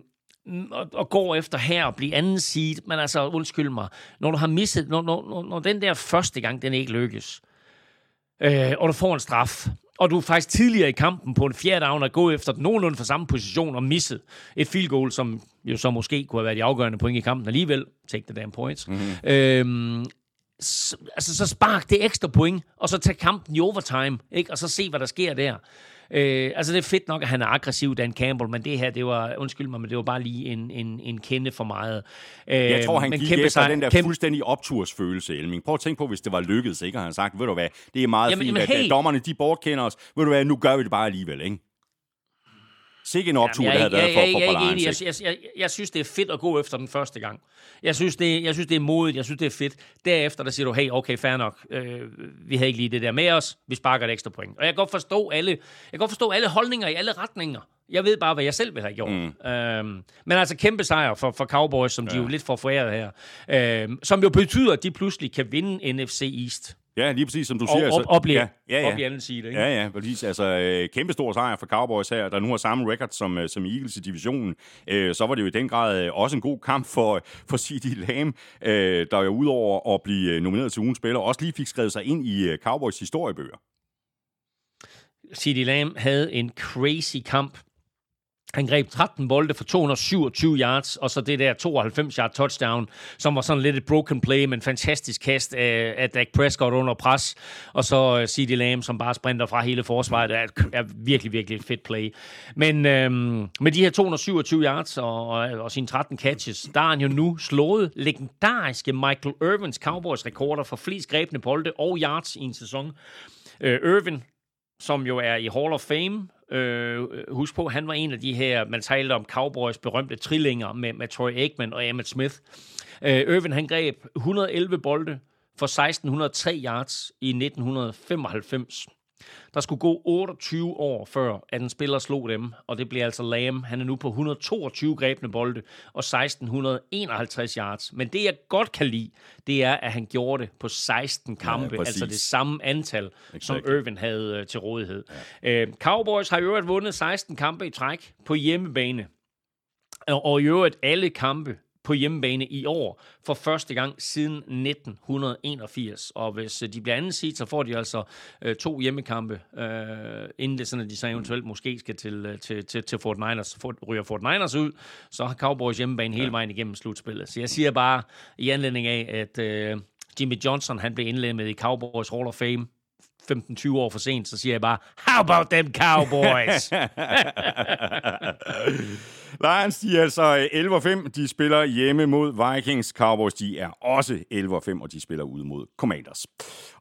og, og går efter her og blive anden seed. Men altså, undskyld mig, når du har misset, når, når, når den der første gang, den ikke lykkes, øh, og du får en straf, og du er faktisk tidligere i kampen på en fjerde down at gå efter den nogenlunde for samme position og misset et field goal, som jo så måske kunne have været de afgørende point i kampen alligevel. Take the damn points. Mm-hmm. Øhm, så, altså, så spark det ekstra point, og så tage kampen i overtime, ikke? og så se, hvad der sker der. Øh, altså, det er fedt nok, at han er aggressiv, Dan Campbell, men det her, det var, undskyld mig, men det var bare lige en, en, en kende for meget. Øh, jeg tror, han men gik kæmpe efter den der kæmpe... fuldstændig optursfølelse, Elming. Prøv at tænke på, hvis det var lykkedes, ikke? Og han sagt, ved du hvad, det er meget jamen, fint, jamen, hey. at dommerne, de bortkender os. Ved du hvad, nu gør vi det bare alligevel, ikke? Sikke en optur, Jamen, jeg, det havde været for, for, for jeg, jeg, jeg, jeg, jeg synes, det er fedt at gå efter den første gang. Jeg synes, det, jeg synes, det er modigt. Jeg synes, det er fedt. Derefter, der siger du, hey, okay, fair nok. Øh, vi havde ikke lige det der med os. Vi sparker et ekstra point. Og jeg kan godt forstå alle, jeg kan godt forstå alle holdninger i alle retninger. Jeg ved bare, hvad jeg selv vil have gjort. Mm. Øhm, men altså kæmpe sejr for, for Cowboys, som ja. de jo lidt får foræret her. Øhm, som jo betyder, at de pludselig kan vinde NFC East. Ja, lige præcis, som du siger. Op, op, ja, ja, ja. op i anden side. Ikke? Ja, ja, præcis. Altså, øh, kæmpe stor sejr for Cowboys her, der nu har samme record som, øh, som Eagles i divisionen. Øh, så var det jo i den grad øh, også en god kamp for, for C.D. Lamb, øh, der jo udover at blive øh, nomineret til ugens spiller, også lige fik skrevet sig ind i øh, Cowboys historiebøger. C.D. Lamb havde en crazy kamp han greb 13 bolde for 227 yards, og så det der 92 yard touchdown, som var sådan lidt et broken play, men fantastisk kast af, af Dak Prescott under pres. Og så øh, C.D. Lamb, som bare sprinter fra hele forsvaret, er, er virkelig, virkelig et fedt play. Men øhm, med de her 227 yards og, og, og sine 13 catches, der er han jo nu slået legendariske Michael Irvins Cowboys rekorder for flest grebne bolde og yards i en sæson. Øh, Irvin, som jo er i Hall of Fame, Øh, husk på, han var en af de her, man talte om Cowboys berømte trillinger med, med Troy Aikman og Emmett Smith. Øh, Irvin, han greb 111 bolde for 1603 yards i 1995. Der skulle gå 28 år før, at en spiller slog dem, og det bliver altså Lam. Han er nu på 122 grebne bolde og 1651 yards. Men det, jeg godt kan lide, det er, at han gjorde det på 16 kampe, ja, altså det samme antal, exactly. som Irvin havde uh, til rådighed. Ja. Uh, Cowboys har i øvrigt vundet 16 kampe i træk på hjemmebane. Og i øvrigt alle kampe på hjemmebane i år for første gang siden 1981. Og hvis øh, de bliver anden seed, så får de altså øh, to hjemmekampe, øh, inden det sådan, at de så eventuelt måske skal til, øh, til, til, til Fort Niners, for, ryger Fort Niners ud, så har Cowboys hjemmebane hele vejen igennem slutspillet. Så jeg siger bare i anledning af, at øh, Jimmy Johnson han blev indlemmet i Cowboys Hall of Fame 15-20 år for sent, så siger jeg bare, how about them Cowboys? Lions, de er altså øh, 11-5. De spiller hjemme mod Vikings. Cowboys, de er også 11-5, og de spiller ude mod Commanders.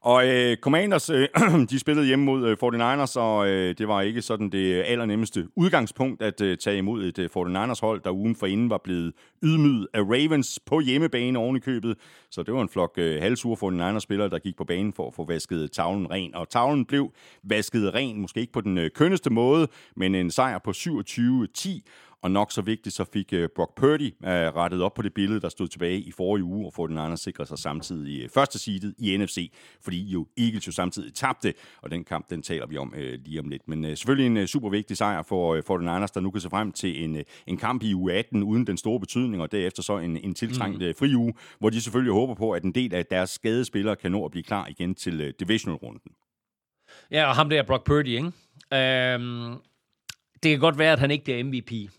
Og øh, Commanders, øh, de spillede hjemme mod øh, 49ers, og øh, det var ikke sådan det allernemmeste udgangspunkt at øh, tage imod et øh, 49ers-hold, der ugen forinden var blevet ydmyget af Ravens på hjemmebane oven i købet. Så det var en flok øh, halvsure 49ers-spillere, der gik på banen for at få vasket tavlen ren. Og tavlen blev vasket ren, måske ikke på den øh, kønneste måde, men en sejr på 27-10. Og nok så vigtigt, så fik uh, Brock Purdy uh, rettet op på det billede, der stod tilbage i forrige uge, og få den anden sikret sig samtidig uh, første seedet i NFC, fordi jo Eagles jo samtidig tabte, og den kamp, den taler vi om lige om lidt. Men selvfølgelig en super vigtig sejr for, for den Niners, der nu kan se frem til en, en kamp i uge 18 uden den store betydning, og derefter så en, en tiltrængt mm. fri uge, hvor de selvfølgelig håber på, at en del af deres skadespillere kan nå at blive klar igen til uh, divisional-runden. Ja, og ham der Brock Purdy, ikke? Um, det kan godt være, at han ikke bliver MVP.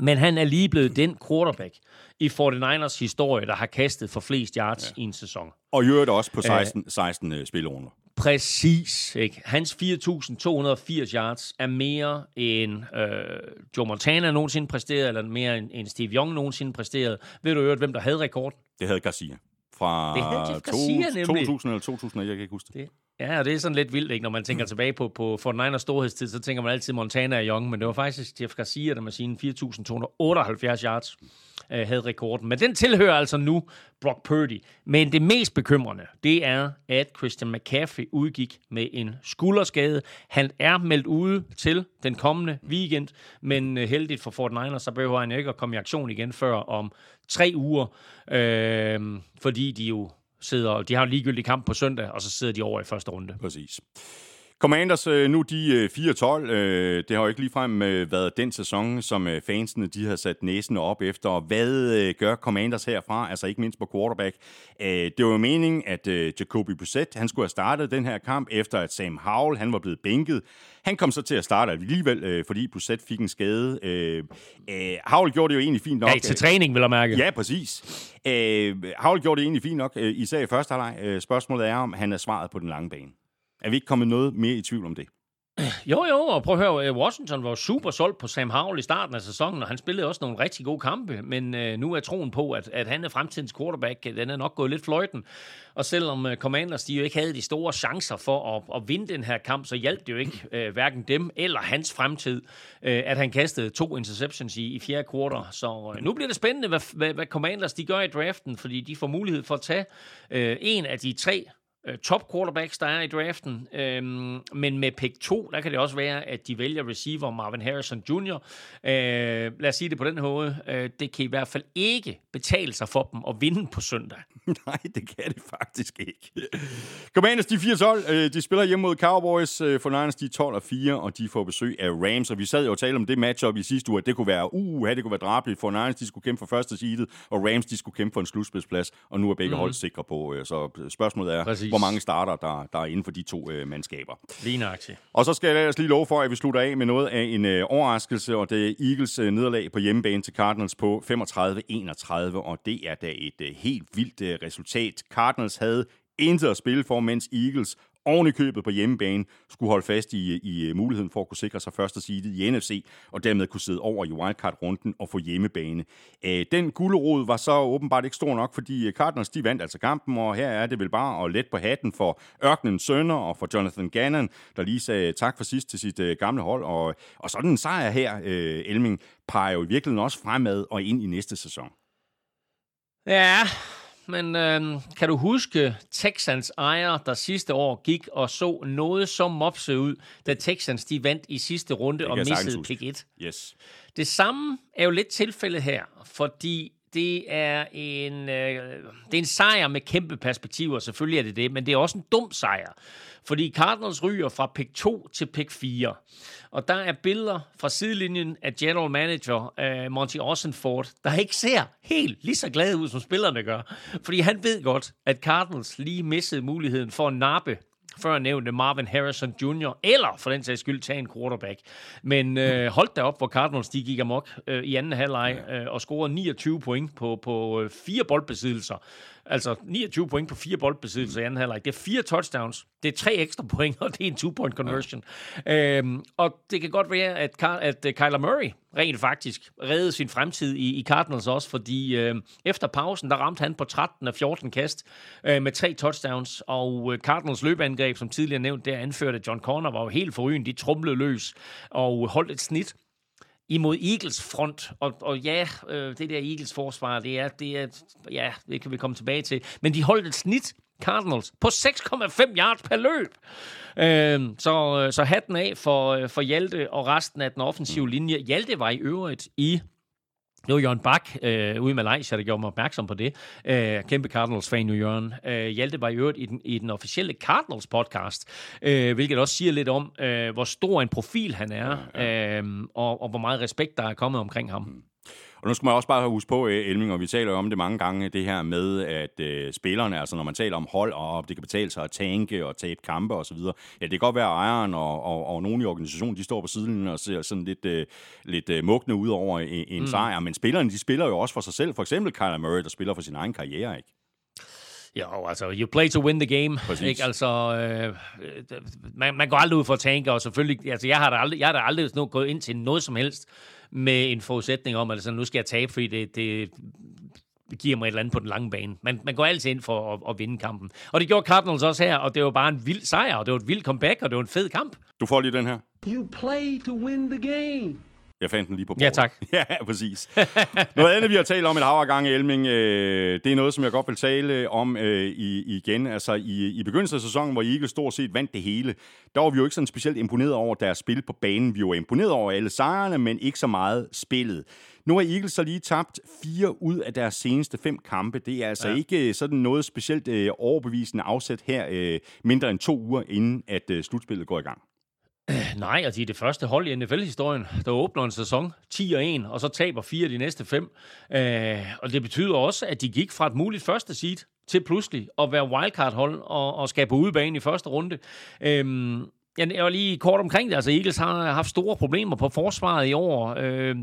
Men han er lige blevet den quarterback i 49ers historie, der har kastet for flest yards ja. i en sæson. Og i øvrigt også på 16, 16 uh, spillerunder. Præcis. Ikke? Hans 4.280 yards er mere end øh, Joe Montana nogensinde præsteret, eller mere end, end Steve Young nogensinde præsteret. Ved du øvrigt, hvem der havde rekorden? Det havde Garcia. Fra Det Garcia, to, nemlig. 2000 eller 2000, jeg kan ikke huske det. Det, ja, og det er sådan lidt vildt, ikke? når man tænker tilbage på, på 49ers storhedstid, så tænker man altid Montana og Young, men det var faktisk Jeff Garcia, der med sine 4.278 yards øh, havde rekorden. Men den tilhører altså nu Brock Purdy. Men det mest bekymrende, det er, at Christian McCaffrey udgik med en skulderskade. Han er meldt ude til den kommende weekend, men øh, heldigt for 49ers, så behøver han ikke at komme i aktion igen før om tre uger, øh, fordi de jo sidder, de har en ligegyldig kamp på søndag, og så sidder de over i første runde. Præcis. Commanders, øh, nu de øh, 4-12. Øh, det har jo ikke ligefrem øh, været den sæson, som øh, fansene de har sat næsen op efter. Hvad øh, gør Commanders herfra? Altså ikke mindst på quarterback. Øh, det var jo meningen, at øh, Jacoby Brissett, han skulle have startet den her kamp, efter at Sam Howell, han var blevet bænket. Han kom så til at starte alligevel, øh, fordi Brissett fik en skade. Øh, øh, Howell gjorde det jo egentlig fint nok. Ja, til træning, vil jeg mærke. Ja, præcis. Øh, Howell gjorde det egentlig fint nok, øh, især i første halvleg. Øh, spørgsmålet er, om han er svaret på den lange bane. Er vi ikke kommet noget mere i tvivl om det? Jo, jo, og prøv at høre, øh, Washington var super solgt på Sam Howell i starten af sæsonen, og han spillede også nogle rigtig gode kampe, men øh, nu er troen på, at, at han er fremtidens quarterback, øh, den er nok gået lidt fløjten. Og selvom øh, Commanders de jo ikke havde de store chancer for at, at vinde den her kamp, så hjalp det jo ikke øh, hverken dem eller hans fremtid, øh, at han kastede to interceptions i, i fjerde kvartal. Så øh, nu bliver det spændende, hvad, hvad, hvad Commanders de gør i draften, fordi de får mulighed for at tage øh, en af de tre øh, top quarterbacks, der er i draften. Øhm, men med pick 2, der kan det også være, at de vælger receiver Marvin Harrison Jr. Øh, lad os sige det på den måde. Øh, det kan i hvert fald ikke betale sig for dem at vinde på søndag. Nej, det kan det faktisk ikke. Commanders, de er 4-12. Øh, De spiller hjemme mod Cowboys. Øh, For Niners, de er 12 og 4, og de får besøg af Rams. Og vi sad jo og talte om det matchup i sidste uge, at det kunne være, uh, det kunne være drabeligt. For Niners, de skulle kæmpe for første seedet, og Rams, de skulle kæmpe for en slutspidsplads. Og nu er begge mm. hold sikre på. øh, Så spørgsmålet er, Præcis. Hvor mange starter, der, der er inden for de to øh, mandskaber. Lige nøjagtigt. Og så skal jeg ellers lige love for, at vi slutter af med noget af en øh, overraskelse, og det er Eagles øh, nederlag på hjemmebane til Cardinals på 35-31, og det er da et øh, helt vildt øh, resultat. Cardinals havde intet at spille for, mens Eagles oven i købet på hjemmebane skulle holde fast i, i øh, muligheden for at kunne sikre sig første seedet i NFC, og dermed kunne sidde over i wildcard-runden og få hjemmebane. Øh, Den gulderod var så åbenbart ikke stor nok, fordi øh, Cardinals de vandt altså kampen, og her er det vel bare at let på hatten for ørkenens sønner og for Jonathan Gannon, der lige sagde tak for sidst til sit øh, gamle hold. Og, og sådan en sejr her, øh, Elming, peger jo i virkeligheden også fremad og ind i næste sæson. Ja, men øh, kan du huske Texans ejer, der sidste år gik og så noget så mopse ud, da Texans de vandt i sidste runde og missede pick 1? Yes. Det samme er jo lidt tilfældet her, fordi det er en, øh, det er en sejr med kæmpe perspektiver, selvfølgelig er det det, men det er også en dum sejr. Fordi Cardinals ryger fra pick 2 til pick 4. Og der er billeder fra sidelinjen af general manager øh, Monty Ossenford, der ikke ser helt lige så glad ud, som spillerne gør. Fordi han ved godt, at Cardinals lige missede muligheden for at nappe før nævnte Marvin Harrison Jr., eller for den sags skyld tage en quarterback. Men øh, holdt da op, hvor Cardinals de gik amok øh, i anden halvleg øh, og scorede 29 point på, på øh, fire boldbesiddelser. Altså 29 point på fire boldbesiddelser i anden halvleg. Det er fire touchdowns. Det er tre ekstra point, og det er en two-point conversion. Ja. Øhm, og det kan godt være, at, Car- at uh, Kyler Murray rent faktisk reddede sin fremtid i, i Cardinals også, fordi øh, efter pausen, der ramte han på 13 af 14 kast øh, med tre touchdowns, og øh, Cardinals løbeangreb, som tidligere nævnt, der anførte John Connor, var jo helt forrygende. De trumlede løs og holdt et snit imod Eagles front. Og, og ja, øh, det der Eagles forsvar, det er, det er, ja, det kan vi komme tilbage til. Men de holdt et snit, Cardinals, på 6,5 yards per løb. Øhm, øh, så, så hatten af for, øh, for Hjalte og resten af den offensive linje. Hjalte var i øvrigt i det var Jørgen Bak øh, ude i Malaysia, der gjorde mig opmærksom på det. Øh, kæmpe Cardinals-fan nu, Jørgen. Øh, Hjalte var i øvrigt i den, i den officielle Cardinals-podcast, øh, hvilket også siger lidt om, øh, hvor stor en profil han er, øh, og, og hvor meget respekt, der er kommet omkring ham. Og nu skal man også bare huske på, øh, Elming, og vi taler jo om det mange gange, det her med, at øh, spillerne, altså når man taler om hold, og det kan betale sig at tanke og tabe kampe osv., ja, det kan godt være, at ejeren og, og, og nogen i organisationen, de står på siden og ser sådan lidt, øh, lidt øh, mugne ud over en, en mm. sejr, men spillerne, de spiller jo også for sig selv. For eksempel Kyler Murray, der spiller for sin egen karriere, ikke? Jo, altså, you play to win the game. Præcis. Ikke? Altså, øh, man, man går aldrig ud for at tænke, og selvfølgelig, altså, jeg har da aldrig, jeg har da aldrig sådan, gået ind til noget som helst med en forudsætning om, at altså, nu skal jeg tabe, fordi det, det giver mig et eller andet på den lange bane. Man, man går altid ind for at, at vinde kampen. Og det gjorde Cardinals også her, og det var bare en vild sejr, og det var et vildt comeback, og det var en fed kamp. Du får lige den her. You play to win the game. Jeg fandt den lige på bordet. Ja, tak. ja, præcis. Noget andet, vi har talt om et hav af gange, Elming, øh, det er noget, som jeg godt vil tale om øh, i, igen. Altså, i, i begyndelsen af sæsonen, hvor Eagles stort set vandt det hele, der var vi jo ikke sådan specielt imponeret over deres spil på banen. Vi var imponeret over alle sejrene, men ikke så meget spillet. Nu har Eagles så lige tabt fire ud af deres seneste fem kampe. Det er altså ja. ikke øh, sådan noget specielt øh, overbevisende afsæt her, øh, mindre end to uger inden, at øh, slutspillet går i gang. Nej, og de er det første hold i NFL-historien, der åbner en sæson 10 og 1, og så taber fire de næste fem. Øh, og det betyder også, at de gik fra et muligt første seed til pludselig at være wildcard-hold og, og skabe på udebane i første runde. Øh, jeg var lige kort omkring det. Altså, Eagles har haft store problemer på forsvaret i år. Øh,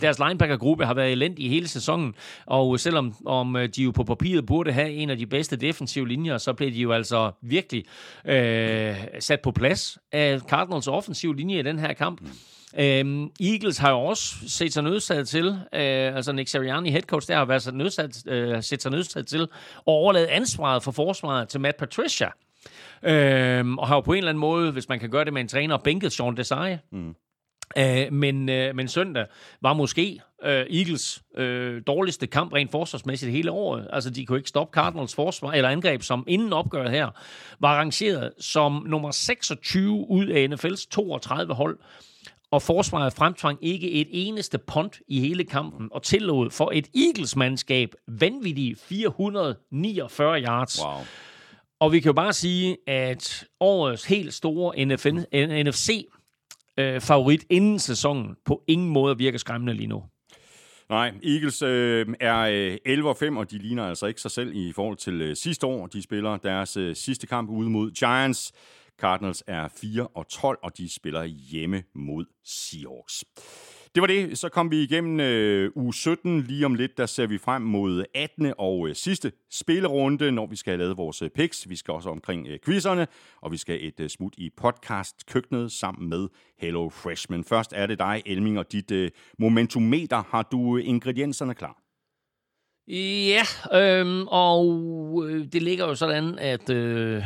deres linebacker-gruppe har været elendig i hele sæsonen, og selvom om øh, de jo på papiret burde have en af de bedste defensive linjer, så blev de jo altså virkelig øh, sat på plads af Cardinals offensive linje i den her kamp. Øhm, Eagles har jo også set sig nødsaget til, øh, altså Nick Sirianni, head coach, der har været nødsat, øh, set sig nødsaget til at overlade ansvaret for forsvaret til Matt Patricia. Øhm, og har jo på en eller anden måde, hvis man kan gøre det med en træner, bænket Sean Desai. Mm. Øh, men, øh, men søndag var måske øh, Eagles øh, dårligste kamp rent forsvarsmæssigt hele året. Altså, de kunne ikke stoppe Cardinals forsvar, eller angreb, som inden opgøret her var arrangeret som nummer 26 ud af NFL's 32 hold. Og forsvaret fremtvang ikke et eneste punt i hele kampen, og tillod for et Eagles-mandskab vanvittige 449 yards. Wow. Og vi kan jo bare sige, at årets helt store NFC øh, favorit inden sæsonen på ingen måde virker skræmmende lige nu. Nej, Eagles øh, er øh, 11 og 5, og de ligner altså ikke sig selv i forhold til øh, sidste år. De spiller deres øh, sidste kamp ude mod Giants. Cardinals er 4 og 12, og de spiller hjemme mod Seahawks. Det var det. Så kom vi igennem øh, uge 17. Lige om lidt, der ser vi frem mod 18. og øh, sidste spillerunde, når vi skal have lavet vores øh, picks. Vi skal også omkring øh, quizzerne, og vi skal et øh, smut i podcast-køkkenet sammen med Hello Freshman. Først er det dig, Elming, og dit øh, momentometer. Har du øh, ingredienserne klar? Ja, øhm, og øh, det ligger jo sådan, at øh, øh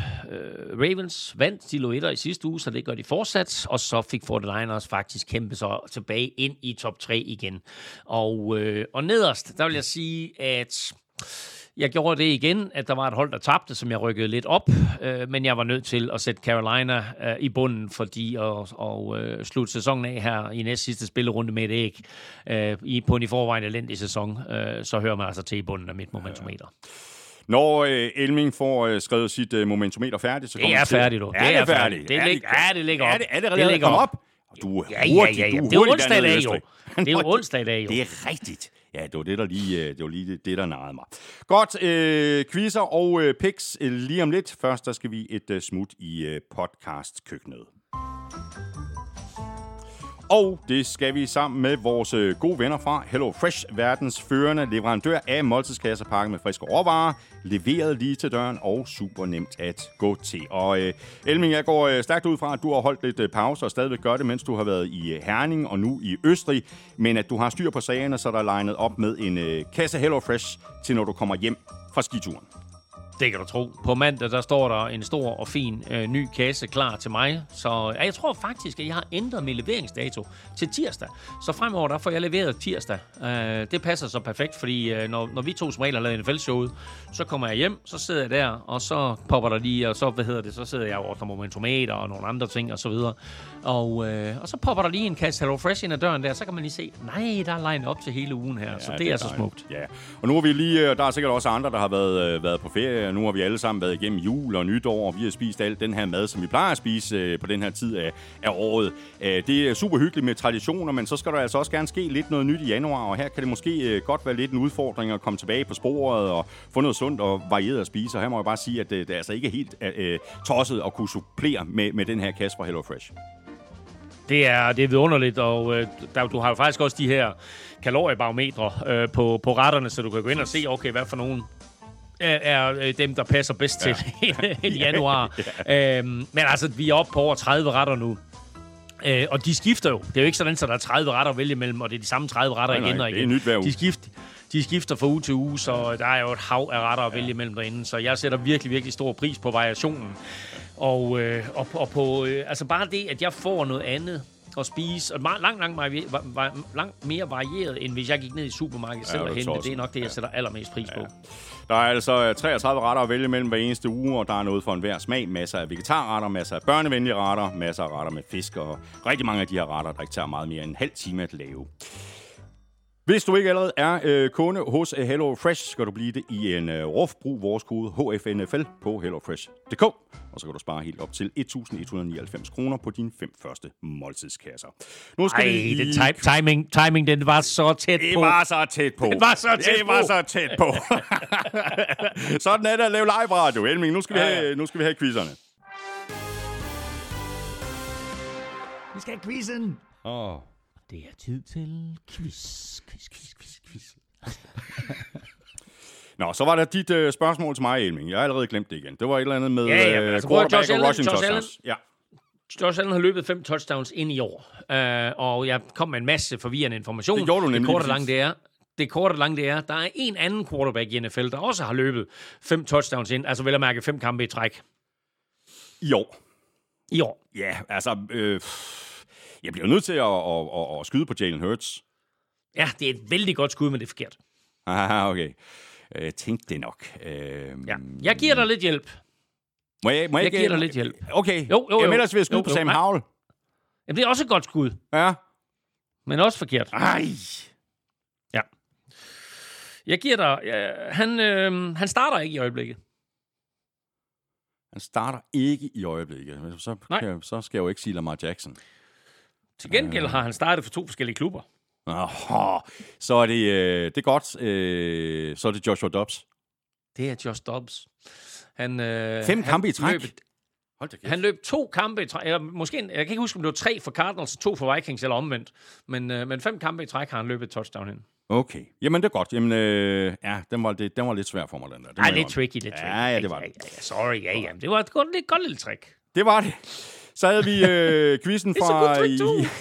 Ravens vandt de i sidste uge, så det gør de fortsat, og så fik 49ers faktisk kæmpe sig tilbage ind i top 3 igen. Og, øh, og nederst, der vil jeg sige, at jeg gjorde det igen, at der var et hold, der tabte, som jeg rykkede lidt op, øh, men jeg var nødt til at sætte Carolina øh, i bunden, fordi at og, øh, slutte sæsonen af her i næste sidste spillerunde med et æg øh, i, på en i forvejen elendig sæson, øh, så hører man altså til i bunden af mit momentometer. Når øh, Elming får øh, skrevet sit øh, momentometer færdigt, så Det kommer er vi til- færdigt, du. Er det, færdigt? Det, Er lig, ja, det ligger op. Er det, er det det ligger op. op? Du er Ja, ja, hurtig, ja, ja. du er Det er hurtig onsdag i dag, jo. Det er onsdag i dag, jo. Det er rigtigt. Ja, det var det, der lige øh, det, var lige det, det der narrede mig. Godt, øh, quizzer og øh, picks øh, lige om lidt. Først der skal vi et øh, smut i øh, podcast-køkkenet. Og det skal vi sammen med vores øh, gode venner fra Hello Fresh, verdens førende leverandør af måltidskasser pakket med friske råvarer, leveret lige til døren og super nemt at gå til. Og øh, Elming, jeg går øh, stærkt ud fra, at du har holdt lidt øh, pause og stadigvæk gør det, mens du har været i øh, Herning og nu i Østrig, men at du har styr på sagerne, så der er legnet op med en øh, kasse Hello Fresh til når du kommer hjem fra skituren. Det kan du tro. På mandag, der står der en stor og fin øh, ny kasse klar til mig. Så ja, jeg tror faktisk, at jeg har ændret min leveringsdato til tirsdag. Så fremover, der får jeg leveret tirsdag. Øh, det passer så perfekt, fordi øh, når, når vi to som regel har lavet NFL-showet, så kommer jeg hjem, så sidder jeg der, og så popper der lige, og så, hvad hedder det, så sidder jeg og ordner momentometer og nogle andre ting og så videre. Og, øh, og så popper der lige en kasse Hello Fresh ind ad døren der, så kan man lige se, nej, der er line op til hele ugen her, ja, så det, det er, så dejligt. smukt. Ja, og nu har vi lige, øh, der er sikkert også andre, der har været, øh, været på ferie, Øh, nu har vi alle sammen været igennem jul og nytår, og vi har spist alt den her mad, som vi plejer at spise øh, på den her tid af, af året. Øh, det er super hyggeligt med traditioner, men så skal der altså også gerne ske lidt noget nyt i januar, og her kan det måske øh, godt være lidt en udfordring at komme tilbage på sporet og få noget sundt og varieret at spise, og her må jeg bare sige, at øh, det er altså ikke helt øh, øh tosset at kunne supplere med, med den her kasse fra HelloFresh. Det er, det er vidunderligt, og øh, der, du har jo faktisk også de her kaloriebarometre øh, på, på retterne, så du kan gå ind og se, okay, hvad for nogen er, øh, dem, der passer bedst ja. til i januar. ja. Øhm, men altså, vi er oppe på over 30 retter nu. Øh, og de skifter jo. Det er jo ikke sådan, at der er 30 retter at vælge imellem, og det er de samme 30 retter Nej, nej, igen og det er igen. nyt hver uge. De skifter, de skifter fra uge til uge, så der er jo et hav af retter at vælge imellem derinde. Så jeg sætter virkelig, virkelig stor pris på variationen. Og, øh, og, og på, øh, altså bare det, at jeg får noget andet at spise, og meget, langt, langt, va- langt mere varieret, end hvis jeg gik ned i supermarkedet selv Ja, og hente. Det er nok det, jeg sætter allermest pris på. Der er altså øh, 33 retter at vælge mellem hver eneste uge, og der er noget for enhver smag. Masser af vegetarretter, masser af børnevenlige retter, masser af retter med fisk, og rigtig mange af de her retter, der ikke tager meget mere end en halv time at lave. Hvis du ikke allerede er øh, kunde hos øh, Hello Fresh, skal du blive det i en øh, RUF. Brug vores kode HFNFL på hellofresh.dk, og så kan du spare helt op til 1.199 kroner på dine fem første måltidskasser. Nu skal Ej, vi lige... det time, timing, timing, den var så tæt Det på. var så tæt på. Det var så tæt det var på. så tæt på. Sådan er det at lave live radio. Elming, nu skal vi have, nu skal vi have quizzerne. Vi skal have quizzen. Åh. Oh. Det er tid til quiz, quiz, quiz, quiz, quiz. Nå, så var der dit øh, spørgsmål til mig, Elming. Jeg har allerede glemt det igen. Det var et eller andet med Ja, ja, men øh, altså, quarterback Josh og Allen- rushing Josh touchdowns. Ja. Josh Allen har løbet fem touchdowns ind i år, uh, og jeg kom med en masse forvirrende information. Det gjorde du nemlig Det korte lange, det er, det korte og lange, det er, der er en anden quarterback i NFL, der også har løbet fem touchdowns ind, altså vel at mærke fem kampe i træk I år. i år. Ja, altså... Øh, jeg bliver nødt til at, at, at, at skyde på Jalen Hurts. Ja, det er et vældig godt skud, men det er forkert. Ah, okay. Øh, Jeg tænkte det nok. Øh, Ja. Jeg giver dig lidt hjælp. Må jeg, må jeg, Jeg giver dig lidt hjælp. Okay. Jo, jo, jo. Jamen, ellers vil jeg skyde Jo, på jo. Sam Nej. Howell. Jamen, det er også et godt skud, Ja. men også forkert. Ej. Ja. Jeg giver dig... Ja, han, øh, han starter ikke i øjeblikket. Han starter ikke i øjeblikket. Så, Nej. jeg- så skal jeg jo ikke sige Lamar Jackson. Til gengæld har han startet for to forskellige klubber. Oh, så er det, øh, det er godt. Øh, så er det Joshua Dobbs. Det er Josh Dobbs. Han, øh, Fem kampe i træk? Løb, Hold da han løb to kampe i træk, eller måske, jeg kan ikke huske, om det var tre for Cardinals og to for Vikings, eller omvendt. Men, øh, men fem kampe i træk har han løbet et touchdown hen. Okay. Jamen, det er godt. Jamen, øh, ja, den var, det, den var lidt svær for mig, den der. Det må Ej, lidt tricky, lidt Ja, tricky. ja, det var ja, det. ja, ja, sorry, ja, ja. Det var et godt, lidt godt lille trick. Det var det. Så havde vi øh, quizzen fra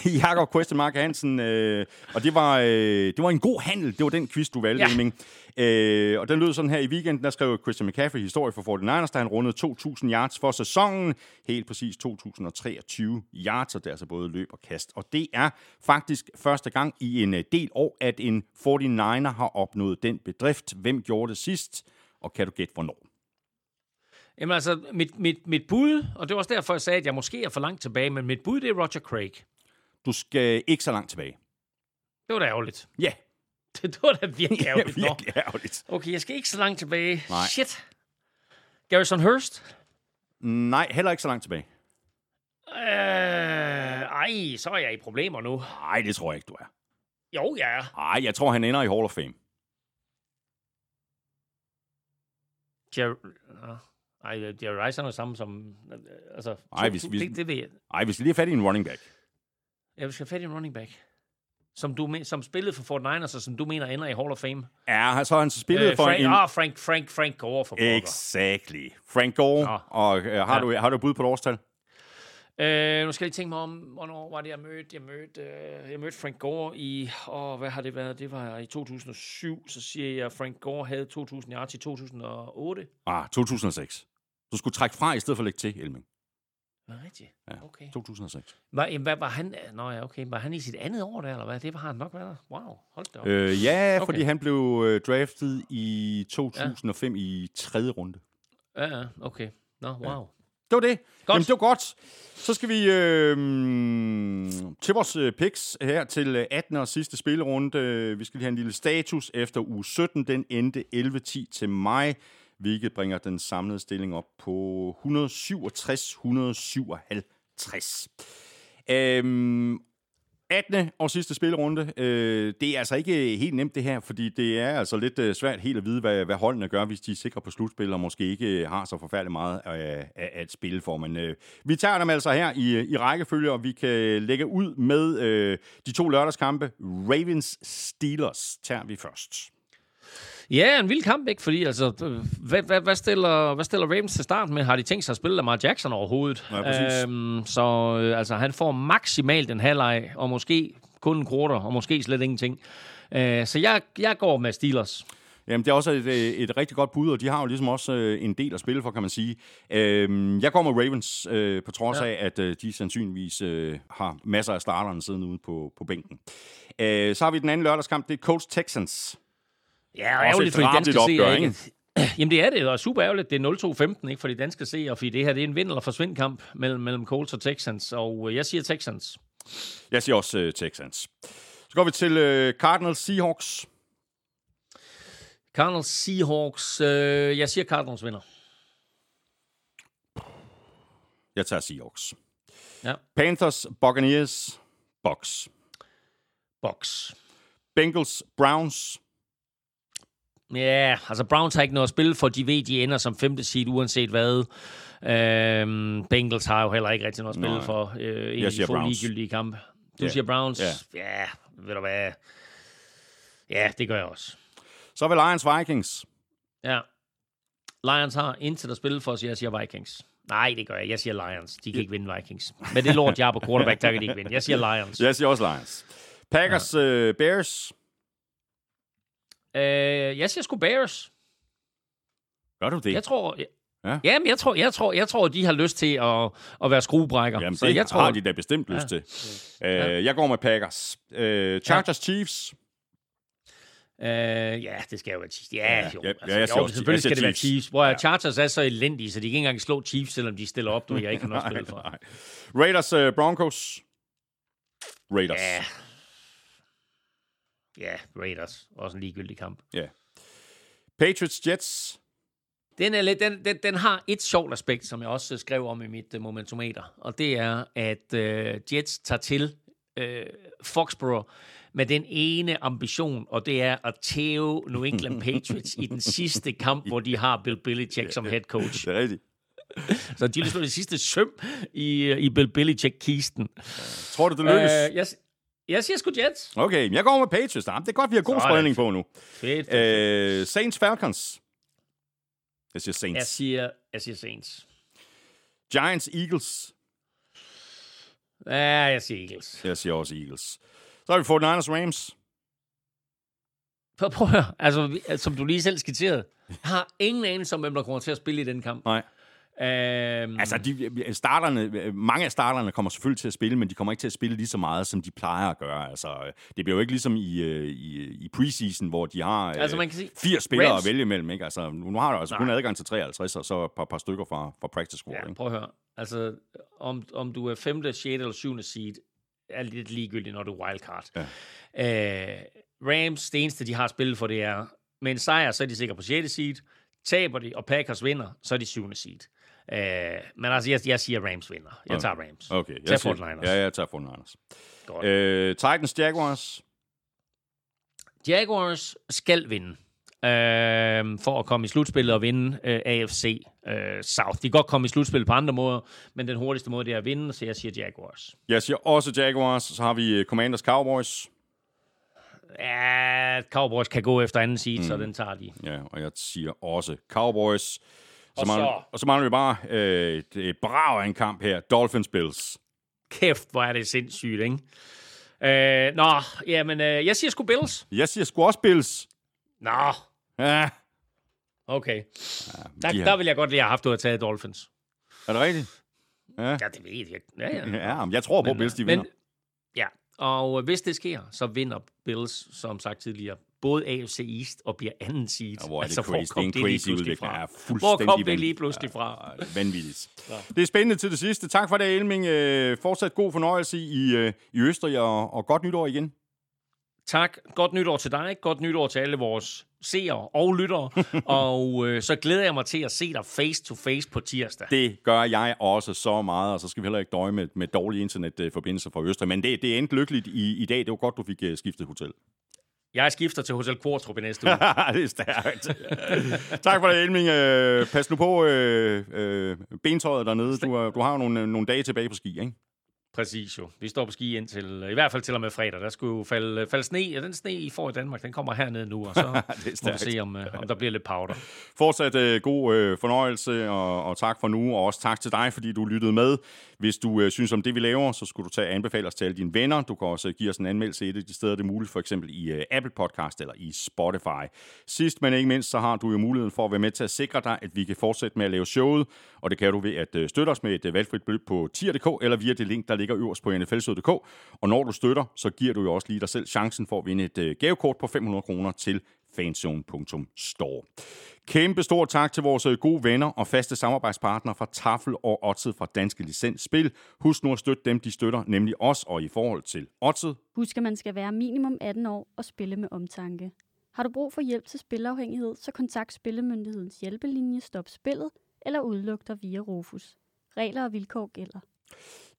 Jakob Question Mark Hansen, øh, og det var, øh, det var en god handel. Det var den quiz, du valgte, Ja. Elming. Øh, og den lød sådan her i weekenden, der skrev Christian McCaffrey historie for 49ers, da han rundede 2.000 yards for sæsonen. Helt præcis 2.023 yards, og det er altså både løb og kast. Og det er faktisk første gang i en øh, del år, at en 49er har opnået den bedrift. Hvem gjorde det sidst? Og kan du gætte, hvornår? Jamen altså, mit, mit, mit bud, og det var også derfor, jeg sagde, at jeg måske er for langt tilbage, men mit bud, det er Roger Craig. Du skal ikke så langt tilbage. Det var da ærgerligt. Ja, Det, det var da virkelig ja ærgerligt. Nå. virkelig ærgerligt. Okay, jeg skal ikke så langt tilbage. Nej. Shit. Garrison Hurst? Nej, heller ikke så langt tilbage. Øh, ej, så er jeg i problemer nu. Nej, det tror jeg ikke, du er. Jo, ja. Nej, jeg tror, han ender i Hall of Fame. Jer- Nå. Ej, Jerry Rice er noget samme som... øh, Altså, Ej, hvis- hvis- det, det ved jeg. Nej, vi skal lige have fat i en running back. Jeg vil skal have fat i en running back. Som, du, som spillede for Fort Niners, og som du mener ender i Hall of Fame. Ja, så har han spillet Øh, for Frank, en... ah, Frank, Frank, Frank Gore for pokker. Exactly. Frank Gore. Nå. Og øh, har, Ja. du, har du bud på et årstal? Øh, nu skal jeg lige tænke mig om, hvornår var det, jeg mødte, jeg mødte, øh, jeg mødte Frank Gore i, åh, hvad har det været? Det var i 2007, så siger jeg, at Frank Gore havde 2000 yards i 2008. Ah, 2006. Du skulle trække fra i stedet for at lægge til, Elming. Var det rigtigt? Ja. Okay. 2006. Var, jamen, hvad, var han, nå ja, okay, var han i sit andet år der, eller hvad? Det var han nok været. Wow, hold da op. Øh, ja, Okay. fordi han blev øh, draftet i 2005 ja. i tredje runde. Ja, ja, okay. Nå, wow. Det var det. Godt. Jamen, det var godt. Så skal vi øh, til vores øh, picks her til øh, 18. og sidste spillerunde. Øh, Vi skal lige have en lille status efter uge 17. Den endte 11-10 til mig, hvilket bringer den samlede stilling op på 167-157. Øhm, 18. og sidste spillerunde. Øh, det er altså ikke helt nemt det her, fordi det er altså lidt øh, svært helt at vide, hvad, hvad holdene gør, hvis de er sikre på slutspil, og måske ikke øh, har så forfærdeligt meget at, at, af for. Men øh, vi tager dem altså her i, i rækkefølge, og vi kan lægge ud med øh, de to lørdagskampe. Ravens-Steelers tager vi først. Ja, en vild kamp, ikke? Fordi, altså, hvad, hvad, hvad, stiller, hvad stiller Ravens til start med? Har de tænkt sig at spille Lamar Jackson overhovedet? Ja, præcis. Øhm, så øh, altså, han får maksimalt en halvleg, og måske kun en quarter, og måske slet ingenting. Øh, så jeg, jeg går med Steelers. Jamen, det er også et, øh, et rigtig godt bud, og de har jo ligesom også øh, en del at spille for, kan man sige. Øhm, jeg går med Ravens, øh, på trods Ja. af, at øh, de sandsynligvis øh, har masser af starterne siddende ude på, på bænken. Øh, så har vi den anden lørdagskamp, det er Colts-Texans. Ja, Også ærgerligt for de danske opgør, ikke? Jamen, det er det, og super ærgerligt. Det er 0-2-15, ikke, for de danske seere, fordi det her det er en vind- eller forsvind-kamp mellem, mellem Colts og Texans, og øh, jeg siger Texans. Jeg siger også øh, Texans. Så går vi til øh, Cardinals-Seahawks. Cardinals, Seahawks, øh, jeg siger Cardinals vinder. Jeg tager Seahawks. Ja. Panthers, Buccaneers, Bucks. Box. Bengals, Browns. Ja, altså Browns har ikke noget at spille for. De ved, de ender som femte seed, uanset hvad. Øhm, Bengals har jo heller ikke rigtig noget at spille Nej. for. Øh, en Jeg siger Browns. ligegyldige kampe. Du Ja. siger Browns? Ja. ja, ved du hvad? Ja, det gør jeg også. Så er vi Lions, Vikings. Ja. Lions har intet at spille for, så jeg siger Vikings. Nej, det gør jeg. Jeg siger Lions. De kan ikke vinde Vikings. Men det er lort, jeg er på quarterback, der kan de ikke vinde. Jeg siger Lions. Jeg siger også Lions. Packers, ja. øh, Bears. Øh, jeg siger sgu Bears. Gør du det? Jeg tror... Ja. Ja. Jamen, jeg tror, jeg tror, jeg tror, de har lyst til at, at være skruebrækker. Jamen, så det jeg tror, har de da bestemt lyst til. Øh, jeg går med Packers. Øh, Chargers, Chiefs. Øh, ja, det skal jo være Chiefs. Ja, Ja, jo. ja, altså, ja, jeg jo, også- selvfølgelig jeg skal det være Chiefs. Chiefs. Hvor Ja. ja. Chargers er så elendige, så de kan ikke engang slå Chiefs, selvom de stiller op, du jeg ikke har noget at spille for. Raiders, øh, Broncos. Raiders. Ja. Ja, Raiders. Også en ligegyldig kamp. Ja. Patriots, Jets. Den, er lidt, den, den, den har et sjovt aspekt, som jeg også skrev om i mit uh, momentometer, og det er, at uh, Jets tager til uh, Foxborough med den ene ambition, og det er at tæve New England Patriots i den sidste kamp, hvor de har Bill Belichick som head coach. Det er rigtigt. Så de slå det sidste søm i, i Bill Belichick-kisten. Tror du, det lykkes? Øh, jeg, jeg siger sgu Jets. Okay, jeg går med Patriots. Jamen, det er godt, vi har god spredning på nu. Fedt. Øh, Saints, Falcons. Jeg siger Saints. Jeg siger, jeg siger Saints. Giants, Eagles. Ja, jeg siger Eagles. Jeg siger også Eagles. Så har vi fået Niners, Rams. Prøv, prøv at høre. Altså, som du lige selv skitserede. Jeg har ingen anelse om, hvem der kommer til at spille i den kamp. Nej. Øhm, Altså, de, starterne, mange af starterne kommer selvfølgelig til at spille, men de kommer ikke til at spille lige så meget, som de plejer at gøre. Altså, det bliver jo ikke ligesom i, øh, i, i preseason, hvor de har øh, Altså, man kan sige- fire spillere Rams- at vælge imellem. Ikke? Altså, nu har du altså kun adgang til 53, og så et par, par stykker fra, fra practice squad. ja, ikke? prøv at høre. Altså, om, om du er 5., 6. eller 7. seed, er lidt ligegyldigt, når du er wildcard. Ja. Øh, Rams, det eneste, de har spillet for, det er, med en sejr, så er de sikkert på 6. seed. Taber de, og Packers vinder, så er de 7. seed. Øh, men altså, jeg, jeg siger Rams vinder. Jeg tager Rams. Okay, Tag jeg siger, 49ers. Ja, jeg tager 49ers. Godt. Øh, Titans, Jaguars. Jaguars skal vinde. øh, for at komme i slutspillet og vinde øh, AFC øh, South. De kan godt komme i slutspillet på andre måder, men den hurtigste måde det er at vinde, så jeg siger Jaguars. Jeg siger også Jaguars, så har vi øh, Commanders Cowboys. Ja, Cowboys kan gå efter anden seed, mm. så den tager de. Ja, og jeg siger også Cowboys. Så Og mangler, så- og så mangler vi bare øh, et, brav af en kamp her. Dolphins Bills. Kæft, hvor er det sindssygt, ikke? Øh, nå, jamen, øh, jeg siger sgu Bills. Jeg siger sgu også Bills. Nå, Ja, okay. Der, de her- der vil jeg godt lige have haft, at du havde taget Dolphins. er det rigtigt? Ja, det ved jeg. Ja, ja. Ja, men jeg tror på, at Bills de vinder. Men, ja, og hvis det sker, så vinder Bills, som sagt tidligere, både AFC East og bliver anden seed. Ja, hvor er det Altså, hvor crazy. Det er kom en lige crazy pludselig fra? Ja, Hvor kom det lige pludselig fra? Ja, vanvittigt. Det er spændende til det sidste. Tak for det, Elming. Øh, fortsat god fornøjelse i, øh, i Østrig, og, og godt nytår igen. Tak. Godt nytår til dig. Godt nytår til alle vores seere og lyttere. og øh, så glæder jeg mig til at se dig face to face på tirsdag. Det gør jeg også så meget, og så skal vi heller ikke døje med, med dårlige internetforbindelser fra Østrig. Men det, det endte lykkeligt i, i dag. Det var godt, du fik øh, skiftet hotel. Jeg skifter til Hotel Kvartrup i næste uge. det er stærkt. tak for det, Elming. Øh, pas nu på øh, øh, bentøjet dernede. Du, har- du har nogle, nogle dage tilbage på ski, ikke? Præcis jo. Vi står på ski indtil, i hvert fald til og med fredag. Der skulle jo falde, falde sne, og den sne, I får i Danmark, den kommer herned nu, og så må vi se, om, øh, om der bliver lidt powder. Fortsat øh, god øh, fornøjelse, og, og tak for nu, og også tak til dig, fordi du lyttede med. Hvis du øh, synes om det, vi laver, så skulle du tage anbefale os til alle dine venner. Du kan også give os en anmeldelse et af de steder, det er muligt, for eksempel i øh, Apple Podcast eller i Spotify. Sidst, men ikke mindst, så har du jo muligheden for at være med til at sikre dig, at vi kan fortsætte med at lave showet, og det kan du ved at øh, støtte os med et øh, valgfrit beløb på tier.dk, eller via det link, der ligger øverst på nflsød.dk. Og når du støtter, så giver du jo også lige dig selv chancen for at vinde et øh, gavekort på 500 kroner til fanzone.store. Kæmpe stor tak til vores øh, gode venner og faste samarbejdspartnere fra Tafel og Odset fra Danske Licens Spil. Husk nu at støtte dem, de støtter, nemlig os, og i forhold til Odset, Husk, at man skal være minimum 18 år og spille med omtanke. Har du brug for hjælp til spilafhængighed, så kontakt Spillemyndighedens hjælpelinje Stop Spillet eller udluk dig via Rufus. Regler og vilkår gælder.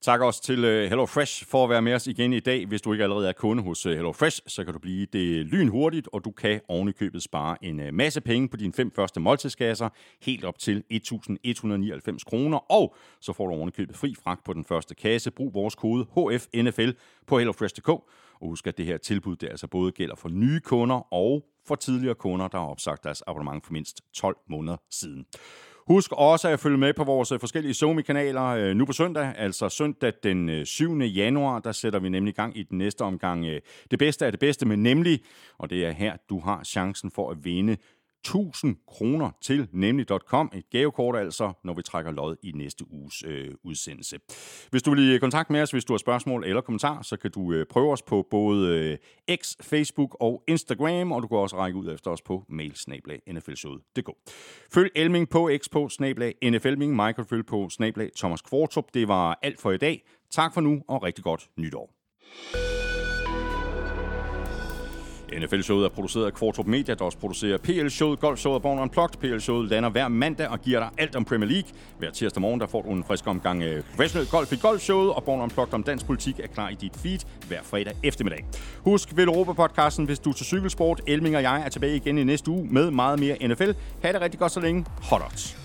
Tak også til øh, HelloFresh for at være med os igen i dag. Hvis du ikke allerede er kunde hos øh, HelloFresh, så kan du blive det lynhurtigt, og du kan ovenikøbet spare en øh, masse penge på dine fem første måltidskasser, helt op til 1.199 kroner, og så får du ovenikøbet fri fragt på den første kasse. Brug vores kode HFNFL på HelloFresh.dk, og husk, at det her tilbud det altså både gælder for nye kunder og for tidligere kunder, der har opsagt deres abonnement for mindst 12 måneder siden. Husk også at følge med på vores øh, forskellige Zomi-kanaler øh, nu på søndag, altså søndag den øh, 7. januar. Der sætter vi nemlig i gang i den næste omgang det bedste af det bedste, men nemlig, og det er her, du har chancen for at vinde 1000 kroner til nemlig.com. Et gavekort altså, når vi trækker lod i næste uges øh, udsendelse. Hvis du vil i kontakt med os, hvis du har spørgsmål eller kommentar, så kan du øh, prøve os på både øh, X, Facebook og Instagram, og du kan også række ud efter os på mail Følg Elming på X på snablag NFLming, Michael Følg på snablag Thomas Kvartrup. Det var alt for i dag. Tak for nu, og rigtig godt nytår. NFL-showet er produceret af Kvartrup Media, der også producerer PL-showet, Golf-showet og Born Unplugged. PL-showet lander hver mandag og giver dig alt om Premier League. Hver tirsdag morgen der får du en frisk omgang af professionel golf i Golf-showet, og Born Unplugged om dansk politik er klar i dit feed hver fredag eftermiddag. Husk Vel Europa-podcasten, hvis du er til cykelsport. Elming og jeg er tilbage igen i næste uge med meget mere NFL. Ha' det rigtig godt så længe. Hot odds.